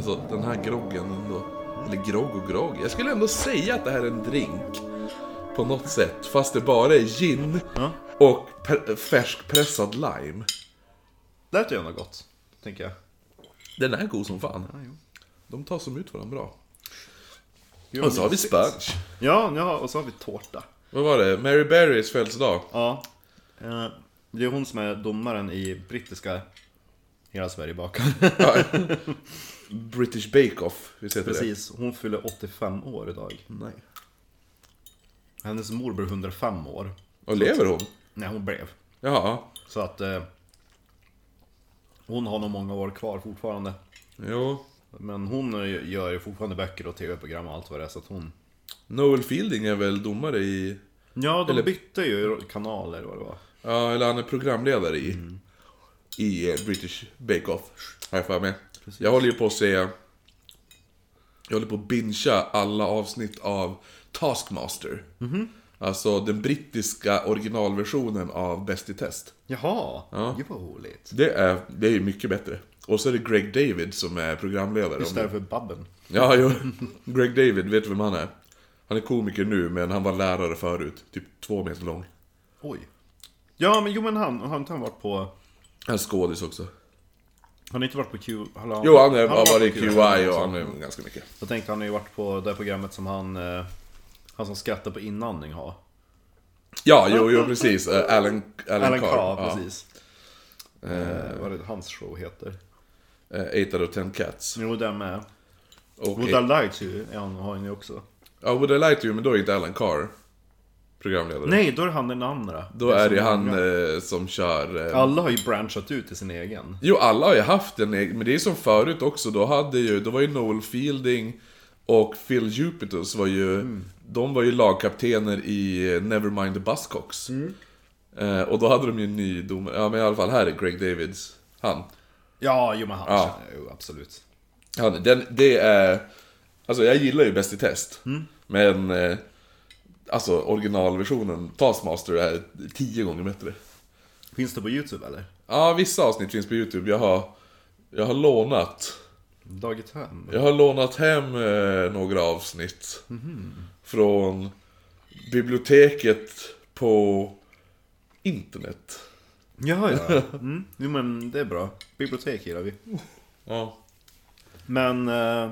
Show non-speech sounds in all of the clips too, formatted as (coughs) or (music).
Alltså den här groggen ändå. Eller grogg och grogg. Jag skulle ändå säga att det här är en drink. På något sätt. Fast det bara är gin Ja. och färskpressad lime. Det lät ju ändå gott, tänker jag. Den är god som fan. De tar som ut varandra bra. Jo, Och så har vi sponge. Ja, ja, och så har vi tårta. Vad var det? Mary Berrys födelsedag. Ja. Eh, Det är hon som är domaren i brittiska Hela Sverige bakar. Ja. (laughs) British Bake Off, visst heter Precis, hon fyller 85 år idag. det? Nej. Hennes mor blev 105 år. Och lever hon? Nej, hon blev. Ja. Så att... Eh, hon har nog många år kvar fortfarande. Jo. Men hon är ju- gör ju fortfarande böcker och tv-program och allt vad det är, så att hon... Noel Fielding är väl domare i... Ja, de Eller- bytte ju kanaler vad det var. Ja, eller han är programledare i... I eh, British Bake Off, har jag för mig. Jag håller ju på att se... Jag håller på att bingea alla avsnitt av Taskmaster. Alltså den brittiska originalversionen av Bäst i test. Jaha, Ja. det var roligt. Det är, det är mycket bättre. Och så är det Greg David som är programledare. Istället för Babben. Ja, jo. (laughs) Greg David, vet du vem han är? Han är komiker nu, men han var lärare förut. Typ två meter lång. Oj. Ja, men jo men han, har inte han varit på... Han är skådis också. Han har inte varit på Q... Han Jo, han har varit i QI och han är ganska mycket. Jag tänkte han har ju varit på det programmet som han... Eh, han som skrattar på inandning har. Ja, jo, jo precis. Eh, Alan, Alan, Alan Carr. Carr, ja. precis. Eh, vad är det hans show heter? Eh, Eight out of ten cats. Jo, den med. Och Would I Lie To You han, har han ju också. Ja, Would I Lie To You, men då är inte Alan Carr programledare. Nej, då är han den andra. Då är det han eh, som kör... Eh... Alla har ju branchat ut i sin egen. Jo, alla har ju haft en egen, men det är som förut också. Då hade ju, då var ju Noel Fielding och Phil Jupitus var ju... De var ju lagkaptener i eh, Nevermind the Buzzcocks. Eh, och då hade de ju en ny domare. Ja, men i alla fall här är Greg Davids. Han. Ja, jo men han Ja. känner jag ju absolut. Han, den, det är... Alltså jag gillar ju Bäst i test. Men... Alltså originalversionen, Taskmaster, är tio gånger bättre. Finns det på YouTube eller? Ja, vissa avsnitt finns på YouTube. Jag har... Jag har lånat... Dagit hem? Jag har lånat hem eh, några avsnitt. Från biblioteket på internet. Ja, ja. (laughs) Mm. Jo men det är bra. Bibliotek gillar vi. Ja. Men... Eh,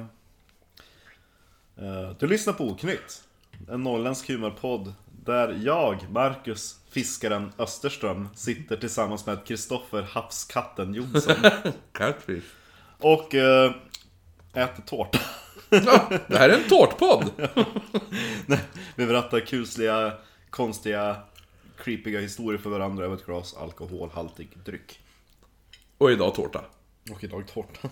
eh, du lyssnar på Oknytt. En norrländsk humorpodd. Där jag, Marcus, fiskaren Österström, sitter tillsammans med Kristoffer Havskatten Jonsson. (laughs) Catfish. och eh, äter tårta. Ja, det här är en tårtpodd! (laughs) Vi berättar kusliga, konstiga, creepiga historier för varandra över ett glas alkoholhaltig dryck. Och idag tårta. Och idag tårta.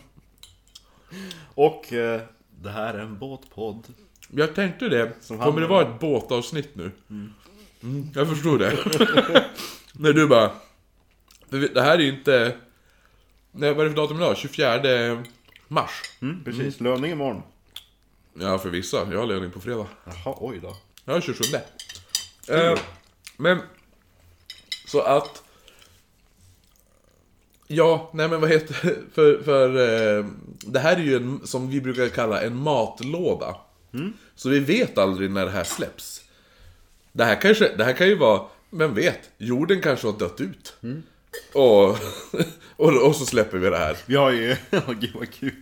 Och eh, det här är en båtpodd. Jag tänkte det. Som Kommer det vara ett båtavsnitt nu? Mm, jag förstod det. (laughs) När du bara... Det här är ju inte... Nej, vad är det för datum idag? 24 mars. Mm, precis, löning imorgon. Ja, för vissa. Jag har löning på fredag. Jaha, oj då. Ja, 27. Eh, men... Så att... Ja, nej men vad heter? (laughs) För, för eh, det här är ju en, som vi brukar kalla en matlåda. Så vi vet aldrig när det här släpps. Det här kanske, det här kan ju vara, vem vet? Jorden kanske har dött ut. Och, (laughs) och, och så släpper vi det här. Vi har ju, åh gud vad kul.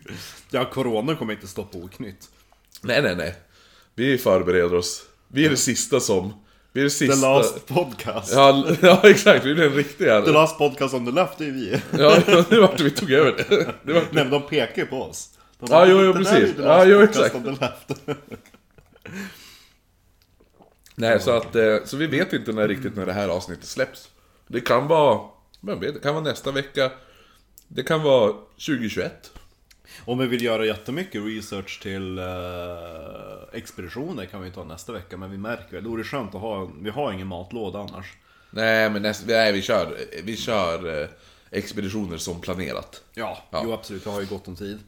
Ja, corona kommer inte stoppa Oknytt. Nej, nej, nej. Vi förbereder oss. Vi är det sista som... Vi är det sista... The last podcast. Ja, (laughs) ja, exakt. Vi är den riktiga. The last podcast on the left, det är vi. Ja, (laughs) det vart vi tog över det. det vart... Nej men de pekar ju på oss. De Ja, jo, jo, "Det där precis. Ja, jo, exakt. on the left." Nej, så att... eh, Så vi vet inte när riktigt när det här avsnittet släpps. Det kan vara... Vem vet, det kan vara nästa vecka. Det kan vara 2021. Om vi vill göra jättemycket research till eh, expeditioner kan vi ta nästa vecka, men vi märker väl, det vore skönt att ha, vi har ingen matlåda annars. Nej, men nästa... Nej, vi kör... Vi kör eh, expeditioner som planerat. Ja, Ja. jo absolut, vi har ju gott om tid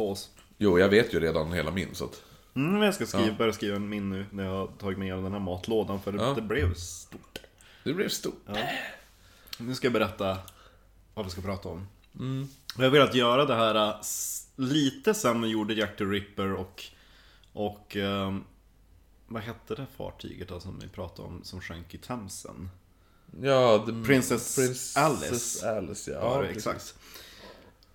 på oss. Jo, jag vet ju redan hela min, så att... Mm, men jag ska skriva, börja skriva en min nu när jag har tagit med den här matlådan, för det, Ja. det blev stort. Det blev stort. Nu ska jag berätta vad vi ska prata om. Och jag vill att göra det här äh, lite som man gjorde Jack the Ripper och, och ehm, vad hette det fartyget då som vi pratade om som sjönk i Themsen? Ja, the, Princess Princess Alice. Alice, ja. Ja, precis. exakt.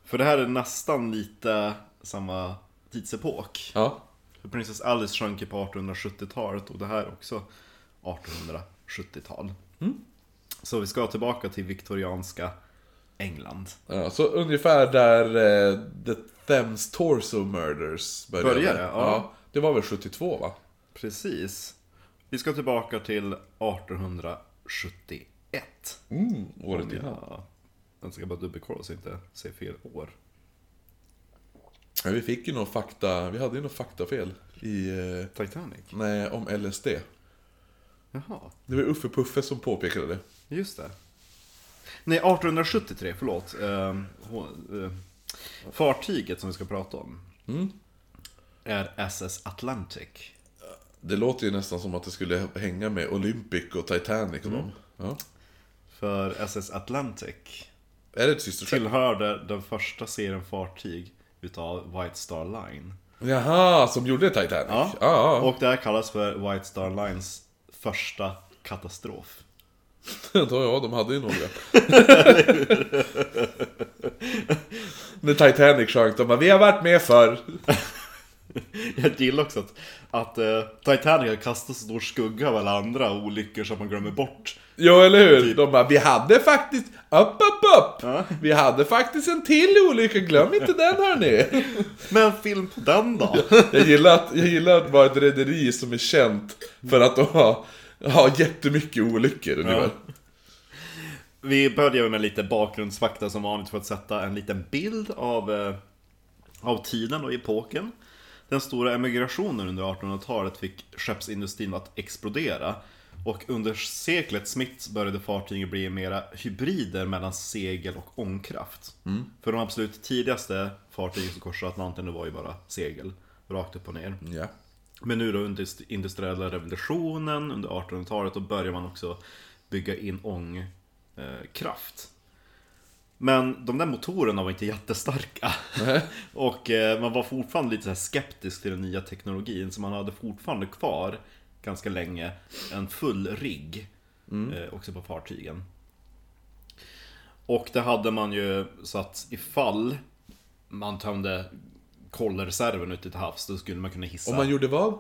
För det här är nästan lite samma tidsepok. Ja. För Princess Alice sjönk ju på 1870-talet och det här är också 1870-tal. Så vi ska tillbaka till viktorianska England. ja. Så ungefär där eh, The Thames Torso Murders började. Började, ja. Det var väl 72 va? Precis. Vi ska tillbaka till 1871. Mm, året innan. Ja, jag ska bara dubbelkolla så jag inte säger fel år. Ja, vi fick ju någon fakta, vi hade ju något faktafel i, eh, Titanic? nej, om LSD. Jaha, Det var Uffe Puffe som påpekade det. just det. Nej, 1873, förlåt. Ehm, hon- eh, fartyget som vi ska prata om är SS Atlantic. Det låter ju nästan som att det skulle hänga med Olympic och Titanic och dem. Ja. För SS Atlantic Är det ett systerskepp? tillhörde den första serien fartyg utav White Star Line. Jaha, som gjorde Titanic? Ja. ja. Och det här kallas för White Star Lines första katastrof. (laughs) Ja, de hade ju några. (laughs) När Titanic sjönk, de bara 'Vi har varit med förr' (laughs) (laughs) Jag gillar också att, att eh, Titanic har kastat så stor skugga av alla andra olyckor som man glömmer bort. Jo, eller hur? De bara 'Vi hade faktiskt, upp, upp, upp! Vi hade faktiskt en till olycka, glöm inte den hörni' (laughs) Men film på den då? Jag gillar att, jag gillar att vara ett rederi som är känt för att de har, har jättemycket olyckor ungefär. Vi börjar med lite bakgrundsfakta som vanligt för att sätta en liten bild av, eh, av tiden och epoken. Den stora emigrationen under 1800-talet fick skeppsindustrin att explodera. Och under seklet smitt började fartygen bli mera hybrider mellan segel och ångkraft. För de absolut tidigaste fartygen som korsade Atlanten det var ju bara segel, rakt upp och ner. Ja. Men nu då under industriella revolutionen under 1800-talet då börjar man också bygga in ångkraft. Men de där motorerna var inte jättestarka. (laughs) och eh, man var fortfarande lite så skeptisk till den nya teknologin. Så man hade fortfarande kvar ganska länge en full rigg eh, också på fartygen. Och det hade man ju så att ifall man tömde kolreserven ute till havs, då skulle man kunna hissa Om man gjorde vad?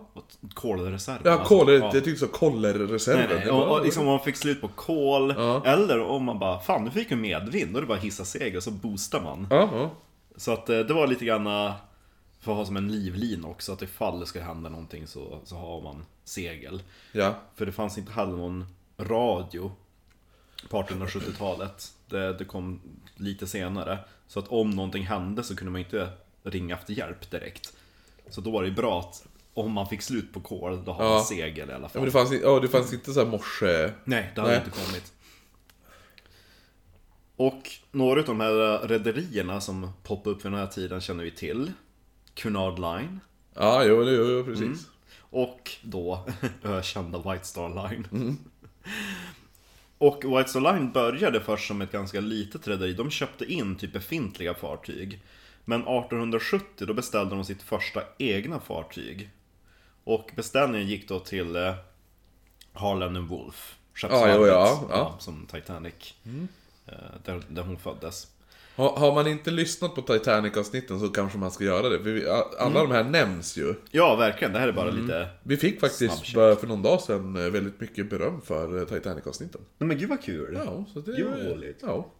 kolreserven. Ja, alltså, kol, ja. jag tyckte så kollerreserven. Nej, nej. Jag Och, och liksom om man fick slut på kol, Ja. eller om man bara Fan, nu fick vi medvind, då är det bara hissa segel, så boostar man. Ja, ja. Så att eh, det var lite grann eh, för att ha som en livlin också, att ifall det ska hända någonting så, så har man segel. ja. För det fanns inte heller någon radio på 1870-talet. Det, det kom lite senare. Så att om någonting hände så kunde man inte ringa efter hjälp direkt. Så då var det ju bra att om man fick slut på kol, då har Ja. man segel i alla Ja, fall. men det fanns, ja, det fanns inte så här morse... Nej, det hade Nej. inte kommit. Och några av de här rederierna som poppade upp vid den här tiden känner vi till. Cunard Line. Ja, jo, jo, jo precis. Och då (laughs) ökända White Star Line. (laughs) Och White Star Line började först som ett ganska litet rederi. De köpte in typ befintliga fartyg. Men 1870 då beställde de sitt första egna fartyg. Och beställningen gick då till eh, Harland and Wolff. Skeppsvarvet, Ja, ja, ja. Som Titanic. Eh, där, där hon föddes. Har, har man inte lyssnat på Titanic-avsnitten så kanske man ska göra det. För vi, alla de här nämns ju. Ja, verkligen. Det här är bara lite... Vi fick faktiskt bara för någon dag sedan eh, väldigt mycket beröm för eh, Titanic-avsnitten. Men gud vad kul! Ja, så det... Roligt. Ja.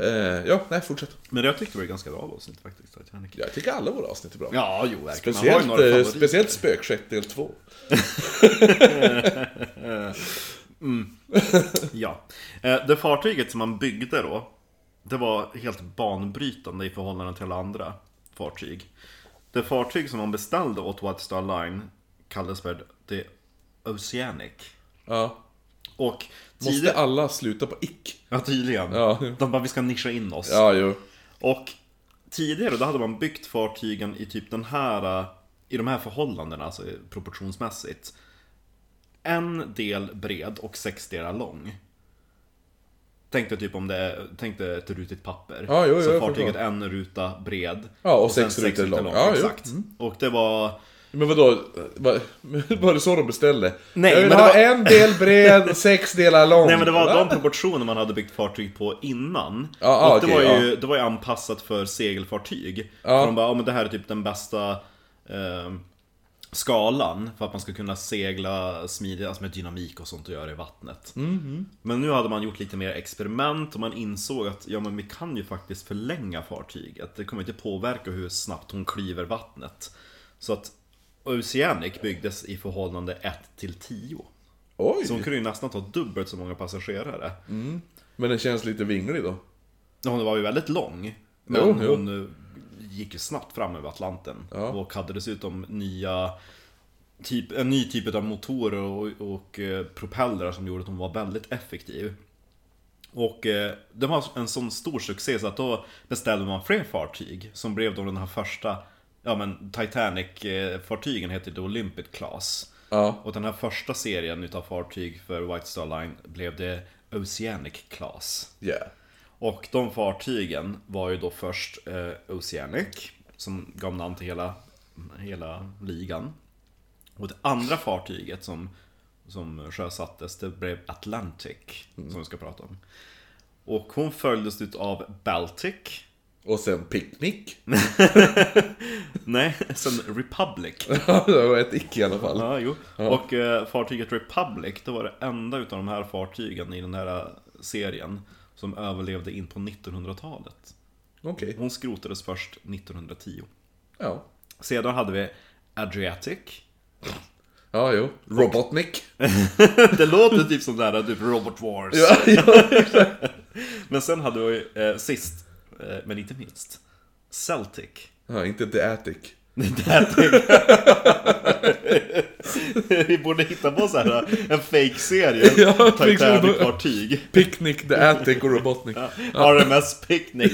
Eh, ja, nej, fortsätt. Men jag tyckte det var ganska bra avsnitt faktiskt, Titanic. Jag tycker alla våra avsnitt är bra. Ja, jo verkligen. Man har ju Speciellt, några eh, speciellt Spökskepp del 2. (laughs) Ja. Eh, Det fartyget som man byggde då, det var helt banbrytande i förhållande till alla andra fartyg. Det fartyg som man beställde åt White Star Line kallades för The Oceanic. Ja. Och Måste alla sluta på ick? Ja, tydligen. Ja. De bara, vi ska nischa in oss. Ja, jo. Och tidigare då hade man byggt fartygen i typ den här, i de här förhållandena, alltså proportionsmässigt. En del bred och sex delar lång. Tänk dig typ om det tänk dig ett rutigt papper. Ja, jo, jo, så fartyget en ruta bred. Ja, och sen sex rutor lång. Ja, jo. Mm. exakt. Och det var... Men vadå, var, (laughs) var det så de beställde? Nej, jag vill men det ha var- en del bred, (laughs) sex delar lång. Nej men det var Va? de proportioner man hade byggt fartyg på innan. Ah, och det, okej, var ju, det var ju anpassat för segelfartyg. Ja. För de bara, ja men det här är typ den bästa eh, skalan för att man ska kunna segla smidigt, alltså med dynamik och sånt att göra i vattnet. Mhm. Men nu hade man gjort lite mer experiment och man insåg att ja men vi kan ju faktiskt förlänga fartyget. Det kommer inte påverka hur snabbt hon klyver vattnet. Så att Oceanic byggdes i förhållande 1 till 10. Oj! Så hon kunde ju nästan ta dubbelt så många passagerare. Men den känns lite vinglig då. Ja, Hon var ju väldigt lång. Men Jo, jo. hon gick ju snabbt fram över Atlanten. Ja. Och hade dessutom nya typ, en ny typ av motorer och, och eh, propellrar som gjorde att hon var väldigt effektiv. Och eh, det var en sån stor succé så att då beställde man fler fartyg som blev då den här första Ja men Titanic-fartygen heter det Olympic Class. Ja. Och den här första serien utav fartyg för White Star Line blev det Oceanic Class. Yeah. Och de fartygen var ju då först eh, Oceanic, som gav namn till hela, hela ligan. Och det andra fartyget som, som sjösattes, det blev Atlantic, som vi ska prata om. Och hon följdes av Baltic, Och sen Picnic. (laughs) nej, sen Republic. (laughs) Ja, det var ett icke i alla fall. Ja, jo. Och eh, fartyget Republic, det var det enda utav de här fartygen i den här eh, serien som överlevde in på 1900-talet. Okej. Hon skrotades först 1910. Ja. Sedan hade vi Adriatic. Ja, jo. Robotnik. (laughs) Det låter typ som där, typ Robot Wars. Ja, ja. Men sen hade vi eh, sist, eh, men inte minst, Celtic. ja, inte The Attic. (laughs) (laughs) Vi borde hitta på så här (laughs) en fake-serie, Ja, Titanic-fartyg. Picnic, The Attic och Robotnik. RMS Picnic.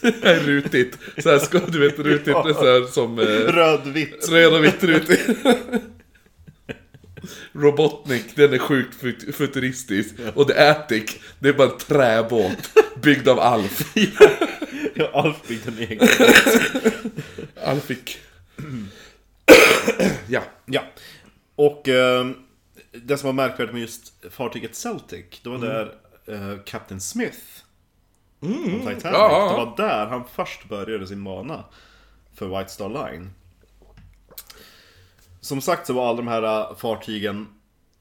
Det (laughs) är rutigt. Så här ska du vet, rutigt det är så här som... Eh, Rödvitt. röd och vitt rutigt. Robotnik, den är sjukt fut- futuristisk. Och The Attic, det är bara en träbåt. Byggd av Alf. Jag har Alf byggt en egen. Alf fick... (coughs) ja. Ja. Och eh, det som var märkvärdigt med just fartyget Celtic, det var där eh, Captain Smith från Titanic, ja. det var där han först började sin bana för White Star Line. Som sagt så var alla de här eh, fartygen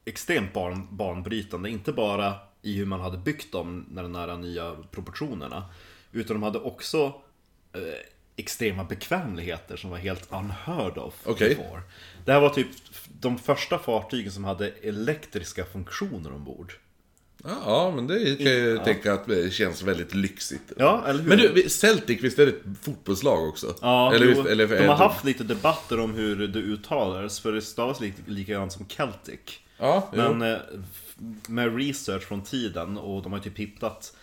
extremt ban banbrytande, inte bara i hur man hade byggt dem med de här nya proportionerna, utan de hade också eh, extrema bekvämligheter som var helt unheard of Okej. before. Det här var typ de första fartygen som hade elektriska funktioner ombord. Ja, men det kan jag ju tänka att det känns väldigt lyxigt. Ja, eller hur? Men du, Celtic, visst är det ett fotbollslag också? Ja, eller, jo, visst, eller, de har haft lite debatter om hur det uttalades, för det stavas lite likadant som Celtic. Ja, jo. Men eh, f- med research från tiden, och de har typ hittat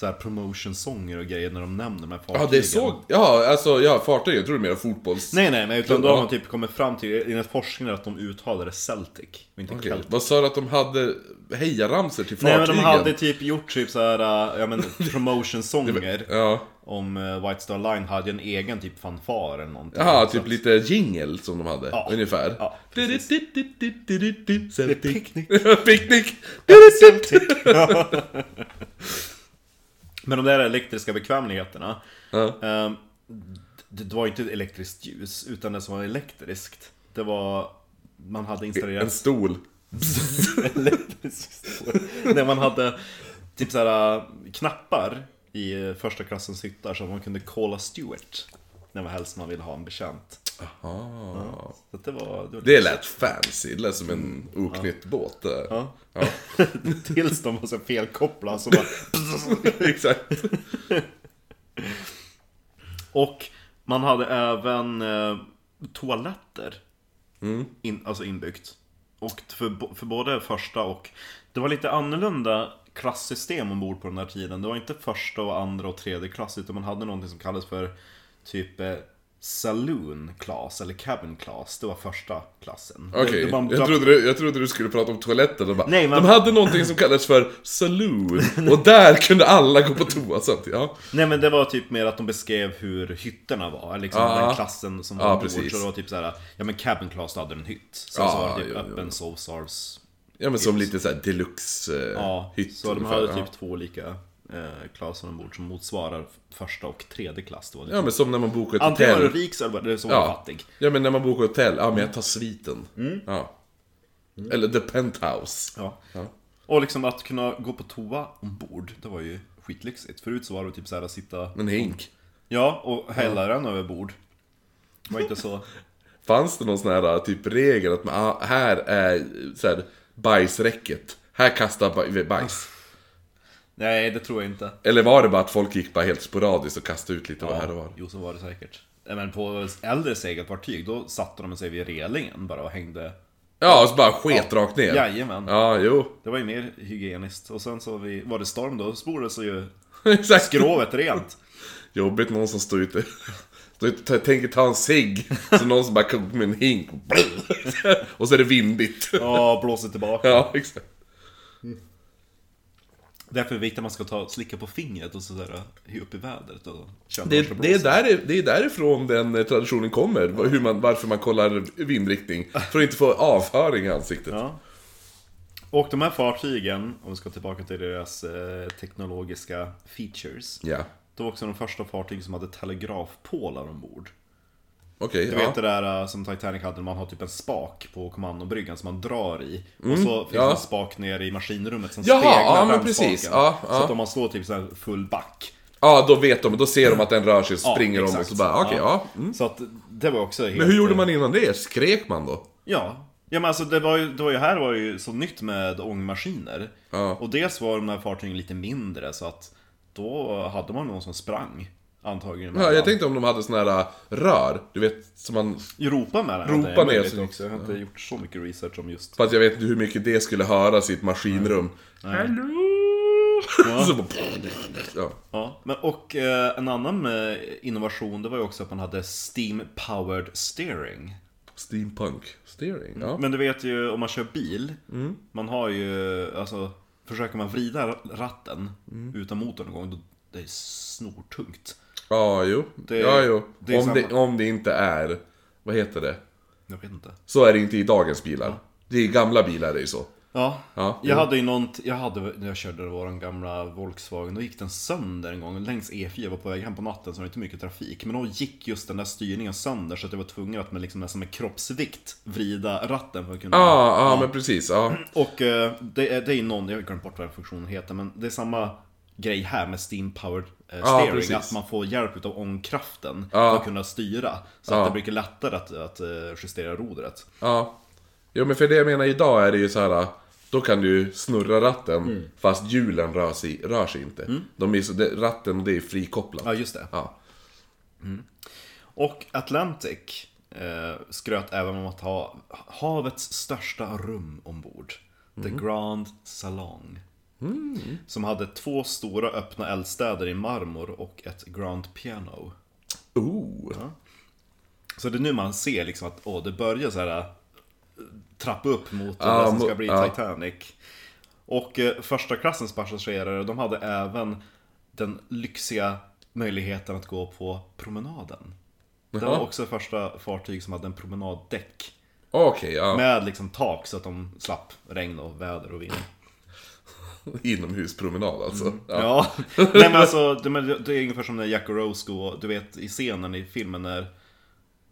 så här promotion-sånger och grejer när de nämner de här fartygen. Ja, det är så... Ja, alltså, ja, fartyg, jag tror det är mer fotbolls... Nej, nej, men utan då har man typ kommit fram till, enligt forskningen, att de uttalade Celtic, inte. Celtic. Vad sa du att de hade hejaramsor till Nej fartygen? men de hade typ gjort typ så här, äh, ja men (laughs) promotion-sånger (laughs) Ja, Om äh, White Star Line hade en egen typ fanfar eller någonting Jaha, typ lite jingle som de hade, Ja. ungefär. Ja, precis. Celtic. Picnic. (laughs) Picnic. Men de där elektriska bekvämligheterna ehm, det, var inte elektriskt ljus, utan det som var elektriskt Det var Man hade En installerat stol. (laughs) elektriskt stål. När man hade typ såhär knappar i eh, första klassens hyttar så man kunde calla Stewart När man helst man ville ha en betjänt Ah. Så det var, det var Det lät fancy, det lät som en oknytt båt. där. Ja. Ja. (laughs) Tills de var så felkopplade så bara... (laughs) Exakt. (laughs) Och man hade även eh, toaletter in, alltså inbyggt. Och för, för både första och... Det var lite annorlunda klassystem ombord på den här tiden. Det var inte första och andra och tredje klass utan man hade någonting som kallades för typ eh, Saloon Class, eller Cabin Class, det var första klassen. Okej, var- jag, trodde du, jag trodde du skulle prata om toaletten och bara, Nej, men- De hade någonting som kallades för saloon, och där kunde alla gå på toa samtidigt. Ja. Nej men det var typ mer att de beskrev hur hytterna var, liksom Ja. den klassen som var Ja, ombord. Så det var typ såhär, ja men Cabin Class då hade en hytt. Sen Ja, så var det typ öppen sovsals. ja, men som lite såhär deluxe eh, Ja, hytt så de ungefär, hade ja. typ två olika eh, klasser ombord som motsvarar första och tredje klass. Då. Ja men som när man bokar ett Antingen var hotell. du rik så var du så var Ja. fattig. ja men när man bokar hotell, ja men jag tar sviten. Mm. Ja. Eller the penthouse. Ja. Ja. Och liksom att kunna gå på toa ombord, det var ju skitlyxigt. Förut så var det typ såhär att sitta... En hink. Ja, och hälla den över bord. Det var inte så... (laughs) Fanns det någon sån här typ regel att man, ah, här är så här, bajsräcket. Här kastar baj- bajs. Nej, det tror jag inte. Eller var det bara att folk gick bara helt sporadiskt och kastade ut lite här och var? Jo, så var det säkert. Men på äldre segelfartyg, då satte de sig vid relingen bara och hängde. Ja, och så bara sket rakt ner. Jajamän. Ja, jo. Det var ju mer hygieniskt. Och sen så vi, var det storm då, spolade sig ju (laughs) Exakt. skrovet rent. Jobbigt någon som står ute. Tänker ta en cigg. Så någon som bara kommer med en hink. (laughs) Och så är det vindigt. Ja, blåser tillbaka. Ja, exakt. Därför är det viktigt att man ska ta, slicka på fingret och sådär upp i vädret och Det, det är där, det är därifrån den eh, traditionen kommer. Hur man, varför man kollar vindriktning. För att inte få avföring i ansiktet. Ja. Och de här fartygen, om vi ska tillbaka till deras eh, teknologiska features. Ja. Det var också de första fartyg som hade telegrafpålar ombord. Okej, Du ja. vet det där eh, som Titanic hade, man har typ en spak på kommandobryggan som man drar i. Och så finns Mm. ja. en spak nere i maskinrummet som Jaha, speglar ja, men precis. Ja. Så att om man slår typ så full back. Ja, då vet de. Då ser de att den rör sig och springer de och så bara, okej, ja. Mm. Så att det var också helt... Men hur gjorde man innan det? Skrek man då? Ja. Ja men alltså det var ju, det var ju här var ju så nytt med ångmaskiner. Och dels var de här fartygen lite mindre så att då hade man någon som sprang. Antagligen. Ja, jag tänkte om de hade såna här äh, rör, du vet, som man... Europa med det är ner så- också. Jag har inte gjort så mycket research om just... Fast jag vet inte hur mycket det skulle höras i ett maskinrum. Hallå! (laughs) så bara, ja. Ja, men och eh, en annan eh, innovation det var ju också att man hade Steam Powered Steering. Steampunk steering, ja. Men du vet ju om man kör bil, man har ju, alltså Försöker man vrida ratten utan motorn någon gång, då det är snortungt. Ja, jo. Det- ja, jo. det är om, det, om det inte är... Vad heter det? Jag vet inte. Så är det inte i dagens bilar. Det är gamla bilar är det ju så. Ja, Ja, jag hade ju någon, jag hade, när jag körde våran gamla Volkswagen, då gick den sönder en gång längs E4, jag var på väg hem på natten så det var inte mycket trafik. Men då gick just den där styrningen sönder så att jag var tvungen att med, liksom, nästan med kroppsvikt vrida ratten för att kunna... Ja, ja, men precis. Ja. Och eh, det, är, det är någon, jag har glömt bort vad den funktionen heter, men det är samma grej här med Steam Powered eh, Ja, Steering, precis. att man får hjälp utav ångkraften Ja. för att kunna styra. Så Ja. att det blir lättare att, att eh, justera rodret. ja. Jo, men för det jag menar idag är det ju så här. Då kan du snurra ratten Mm. fast hjulen rör sig, rör sig inte. De är det, ratten det är frikopplat. Ja, just det. Ja. Och Atlantic eh, skröt även om att ha havets största rum ombord. The Grand Salon. Som hade två stora öppna eldstäder i marmor och ett Grand Piano. Ooh. Så det är nu man ser liksom att åh, det börjar så här äh, trappa upp mot Ja, det som ska bli ja. Titanic. Och eh, första klassens passagerare, de hade även den lyxiga möjligheten att gå på promenaden. Det var också första fartyg som hade en promenaddäck. Okej, ja. Med liksom tak så att de slapp regn och väder och vind. (laughs) Inomhuspromenad alltså. Mm. Ja. Ja, nej men alltså (laughs) det, men det är ungefär som när Jack och Rose går, du vet i scenen i filmen när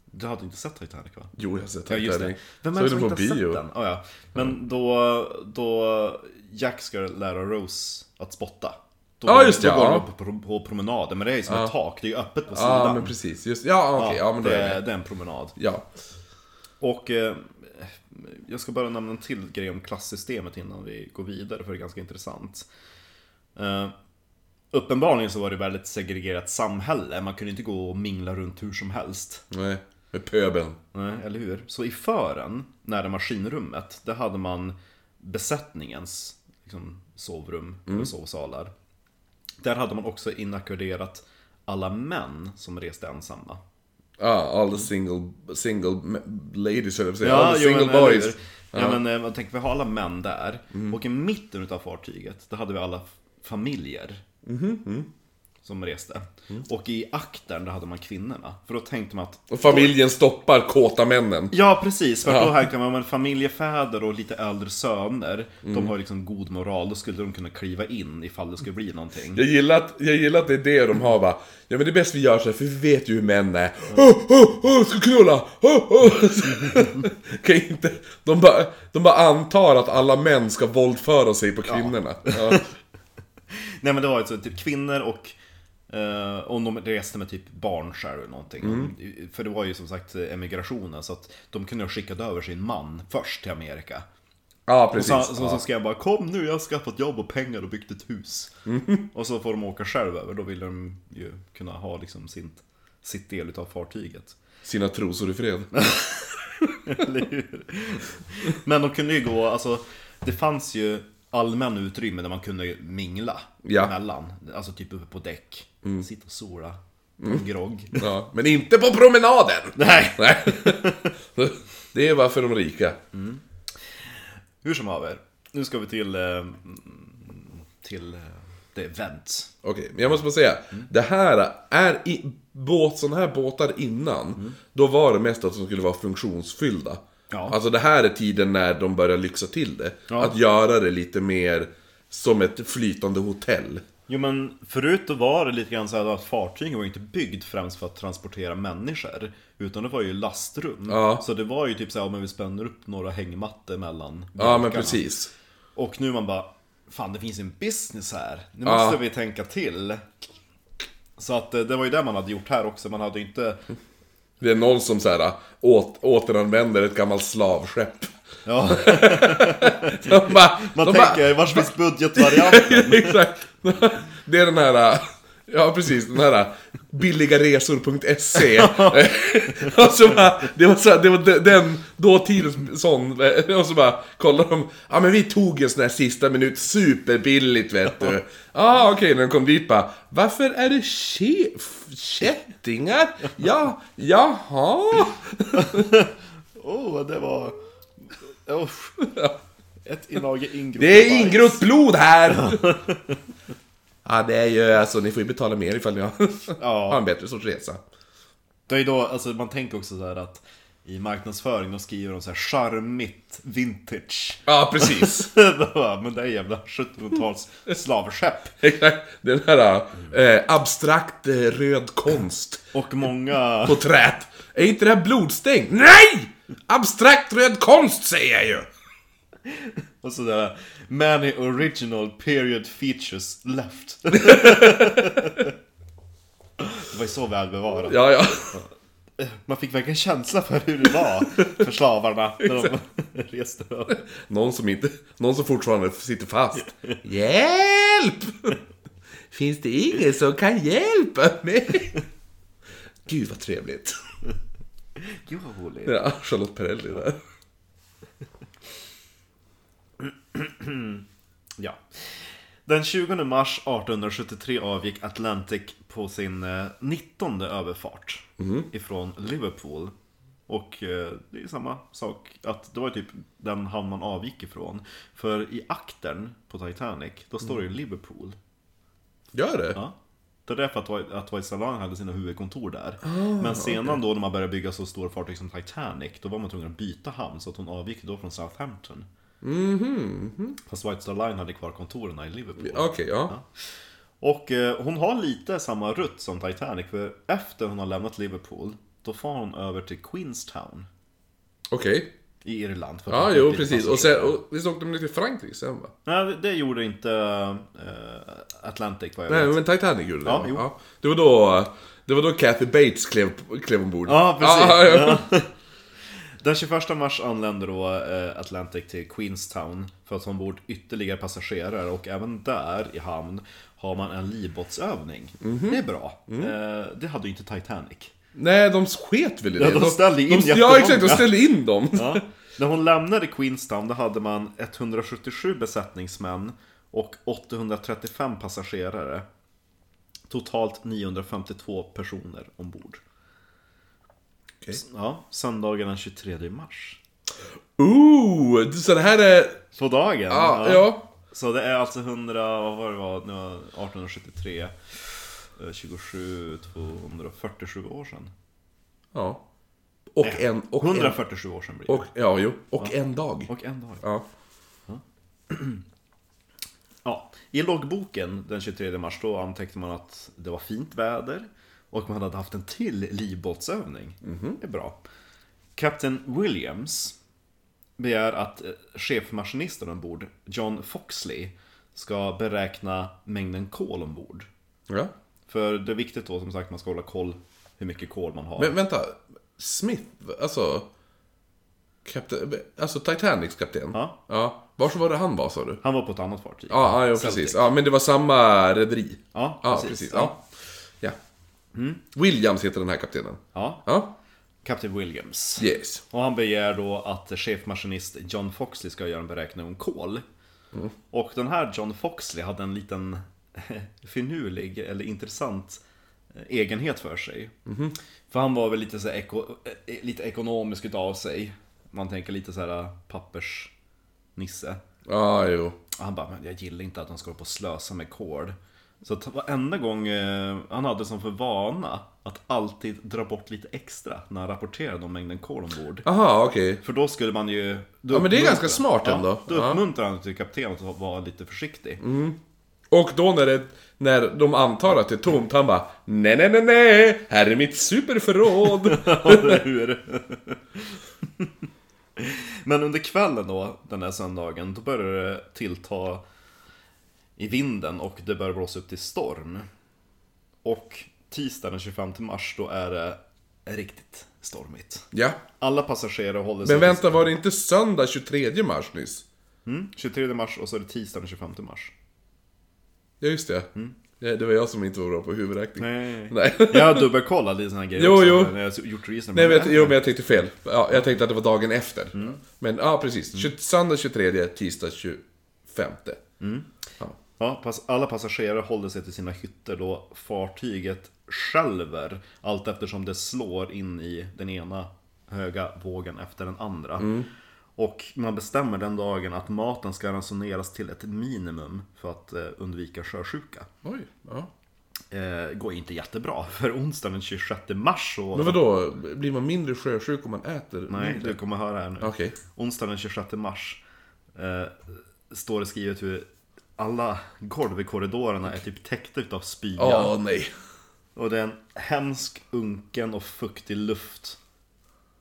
Du hade inte sett Titanic va? Jo, jag har sett Ja just det. Titanic. Vem är Så det som inte har bio. sett den? Oh, ja. Men då, då Jack ska lära Rose att spotta. Då, Ja, just det, Då går ja. de på, på promenaden, men det är ju som ett tak, det är ju öppet på sidan. Ja, men precis. Just, ja, okej. Ja, men då det, är, det. det är en promenad. Ja. Och eh, jag ska bara nämna en till grej om klassystemet innan vi går vidare, för det är ganska intressant. Eh, uppenbarligen så var det väldigt segregerat samhälle, man kunde inte gå och mingla runt hur som helst. Nej. Med pöbeln. Nej, eller hur? Så i fören, nära maskinrummet, där hade man besättningens liksom, sovrum, eller sovsalar. Där hade man också inackorderat alla män som reste ensamma. Ja, all the single, single ladies, höll jag säga. Ja, all the single men, boys. hur? Ja, men eh, man tänker, vi har alla män där. Mm. Och i mitten utav fartyget, där hade vi alla familjer. Mhm, Som reste. Mm. Och i aktern, där hade man kvinnorna. För då tänkte man att Och familjen stoppar kåta männen. Ja, precis. För då här kan man, men familjefäder och lite äldre söner, Mm. de har liksom god moral, då skulle de kunna kliva in ifall det skulle bli någonting. Jag gillar, att, jag gillar att det är det de har va. Ja men det är bäst vi gör så här, för vi vet ju hur män är. Oh, oh, oh, ska knulla! Oh, oh. (laughs) kan inte, de, bara, de bara antar att alla män ska våldföra sig på kvinnorna. (laughs) Ja. Nej men det var ju så, typ kvinnor och eh, om de reste med typ barn själv eller någonting. Mm. För det var ju som sagt emigrationen, så att de kunde ha skickat över sin man först till Amerika. Ja, precis. Så, så, så ja. ska jag bara, kom nu, jag har skaffat jobb och pengar och byggt ett hus. Mm. Och så får de åka själv över, då vill de ju kunna ha liksom sin, sitt del utav fartyget. Sina trosor i fred. (laughs) Eller hur? Men de kunde ju gå, alltså det fanns ju allmän utrymme där man kunde mingla Ja. Mm. emellan. Alltså typ uppe på däck. Sitta och sola. en grogg. (laughs) Ja, men inte på promenaden! Nej! (laughs) Nej. (laughs) Det är bara för de rika. Hur som haver. Nu ska vi till... eh, Till... eh, The event. Okej, men jag måste bara säga. Det här är i, båt, sådana här båtar innan. Då var det mest att de skulle vara funktionsfyllda. Ja. Alltså det här är tiden när de börjar lyxa till det. Ja. Att göra det lite mer som ett flytande hotell. Jo men förut då var det lite grann så här att fartygen var inte byggd främst för att transportera människor Utan det var ju lastrum Ja. Så det var ju typ så här om vi spänner upp några hängmattor mellan Ja men precis. Och nu man bara Fan det finns en business här Nu Ja. måste vi tänka till Så att eh, det var ju det man hade gjort här också Man hade ju inte Det är någon som så här, åt, återanvänder ett gammalt slavskepp. Ja, (laughs) De bara, man de tänker vars finns budgetvarianten? (laughs) Exakt. Det är den här, ja precis, den här billigaresor.se. (laughs) och så bara, det var, så, det var de- den dåtidens sån, och så bara kollar de, ja men vi tog en sån här sista minut, superbilligt vet du. Ja ah, okej, när de kom dit bara, varför är det kättingar? Ja, jaha. Åh, oh, det var... Usch. Ett inage ingrott Det är ingrott blod här! (laughs) Ja, det är ju alltså, ni får ju betala mer ifall ni har, (laughs) Ja. har en bättre sorts resa. Det är då, alltså man tänker också så här att i marknadsföring då skriver de så här charmigt vintage. Ja, precis. (laughs) Men det är jävla 1700-tals slavskepp. (laughs) Exakt. Den här eh, abstrakt eh, röd konst. Och många... Porträtt. Är inte det här blodstänk? Nej! Abstrakt röd konst säger jag ju! Och sådär, many original period features left. (laughs) det var ju så välbevarat. Ja, ja. Man fick verkligen känsla för hur det var för slavarna när de reste över. Någon som inte, någon som fortfarande sitter fast. Hjälp! Finns det ingen som kan hjälpa mig? Gud vad trevligt. Gud vad roligt. Ja, Charlotte Perrelli där. (clears throat) Ja. Den 20 mars 1873 avgick Atlantic på sin eh, 19 överfart ifrån Liverpool. Och eh, det är samma sak, att det var typ den hamn man avgick ifrån. För i aktern på Titanic, då står det ju Liverpool. Gör det? Ja. Det är därför att, White- att White Star Line hade sina huvudkontor där. Men sedan då när man började bygga så stora fartyg som Titanic, då var man tvungen att byta hamn. Så att hon avgick då från Southampton. Fast White Star Line hade kvar kontoren i Liverpool. Okej, ja. Och eh, hon har lite samma rutt som Titanic, för efter hon har lämnat Liverpool, då får hon över till Queenstown Okej. i Irland. för Ja, jo precis. Och, sen, och visst åkte de ner till Frankrike sen va? Nej, det- gjorde inte eh, Atlantic vad jag Nej, vet. men Titanic gjorde det. Ja, jo. Det var då, det var då Kathy Bates klev, klev ombord. Ja, precis. Ja, ja, ja. Ja. (laughs) Den 21 mars anländer då eh, Atlantic till Queenstown för att ta ombord ytterligare passagerare och även där i hamn har man en livbåtsövning. Mhm. Det är bra. Mm. Eh, det hade ju inte Titanic. Nej, de sket väl i det? Ja, de ställde in de, Ja, exakt. De ställde in dem. Ja. När hon lämnade Queenstown då hade man 177 besättningsmän och 835 passagerare. Totalt 952 personer ombord. Okej. Ja, söndagen den 23 mars. Ooh! Så det här är... På dagen? Ja, ja. Så det är alltså 100, vad var det var, nu var 1873, eh, 27, 247 år sedan. ja. Och en... Och en 147 år sedan blir det. och, ja, jo. Och en dag. Och en dag. Ja. Ja, (clears throat) i loggboken den 23 mars då antecknade man att det var fint väder och man hade haft en till livbåtsövning. Det är bra. Kapten Williams begär att eh, chefmaskinisten ombord, John Foxley, ska beräkna mängden kol ombord. ja. För det är viktigt då som sagt man ska hålla koll hur mycket kol man har. Men vänta. Smith, alltså... Kapten, alltså Titanics kapten? Ja. Ja. Var så var det han var sa du? Han var på ett annat fartyg. Ja, ja, precis. Ja, men det var samma rederi. Ja, Ja, precis. precis. Ja. Ja. Ja. Williams heter den här kaptenen. ja, Ja. Kapten Williams. Yes. Och han begär då att chefmaskinist John Foxley ska göra en beräkning om kol. Och den här John Foxley hade en liten (laughs) finurlig eller intressant eh, egenhet för sig. För han var väl lite, så eko, eh, lite ekonomisk utav sig. Man tänker lite så här pappersnisse. Ja, jo. Och han bara, men jag gillar inte att de ska på och slösa med kol. Så att varenda gång eh, han hade som för vana att alltid dra bort lite extra när han rapporterade om mängden kol ombord. Aha, okej. För då skulle man ju... då Ja, men det är ganska smart ändå. Ja, då Ja. uppmuntrar han till kaptenen att vara lite försiktig. Och då när, det, när de antar att det är tomt, han bara Nej, nej, nej, nej, här är mitt superförråd. (laughs) Eller hur? (laughs) Men under kvällen då, den här söndagen, då börjar det tillta i vinden och det börjar blåsa upp till storm. Och tisdagen den 25 mars, då är det riktigt stormigt. ja. Alla passagerare håller sig... Men vänta, var det inte söndag 23 mars nyss? Mm, 23 mars och så är det tisdagen den 25 mars. Ja, just det. Ja, det var jag som inte var bra på huvudräkning. Nej. Nej. (laughs) Jag har dubbelkollat lite här grejer Jo, också, jo. när jag har gjort research. Nej, men, jag- jo, men jag tänkte fel. Ja, jag tänkte att det var dagen efter. Mm. Men ja, precis. 20, söndag 23, tisdag 25. Ja, pass, alla passagerare håller sig till sina hytter då fartyget skälver allt eftersom det slår in i den ena höga vågen efter den andra. Och man bestämmer den dagen att maten ska ransoneras till ett minimum för att eh, undvika sjösjuka. Oj, ja. Eh, går inte jättebra, (laughs) för onsdagen den 26 mars så... Men vadå, blir man mindre sjösjuk om man äter Nej, mindre? du kommer höra här nu. Okej. Onsdagen den 26 mars eh, står det skrivet hur alla golv i korridorerna är typ täckta utav spya. Åh, nej. Och det är en hemsk, unken och fuktig luft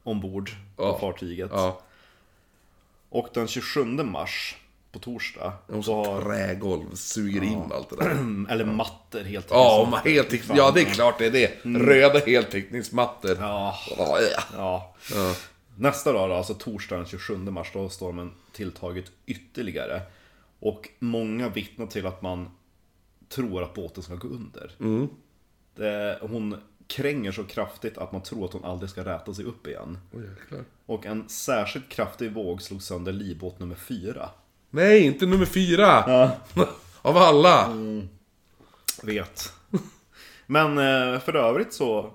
ombord på Ja. fartyget. Ja, Och den 27 mars, på torsdag, då som har, trägolv suger in allt det där. (clears throat) eller mattor helt Ja, heltäcknings... Ja, det är klart det är det. Röda heltäckningsmattor. Mm. Ja, Ja, ja. ja. Ja. Nästa dag då, alltså torsdagen den 27 mars, då har stormen tilltagit ytterligare. Och många vittnar till att man tror att båten ska gå under. Det, hon kränger så kraftigt att man tror att hon aldrig ska räta sig upp igen. Jäklar. Och en särskilt kraftig våg slog sönder livbåt nummer fyra. Nej, inte nummer fyra! (laughs) Av alla! Vet. Men eh, för övrigt så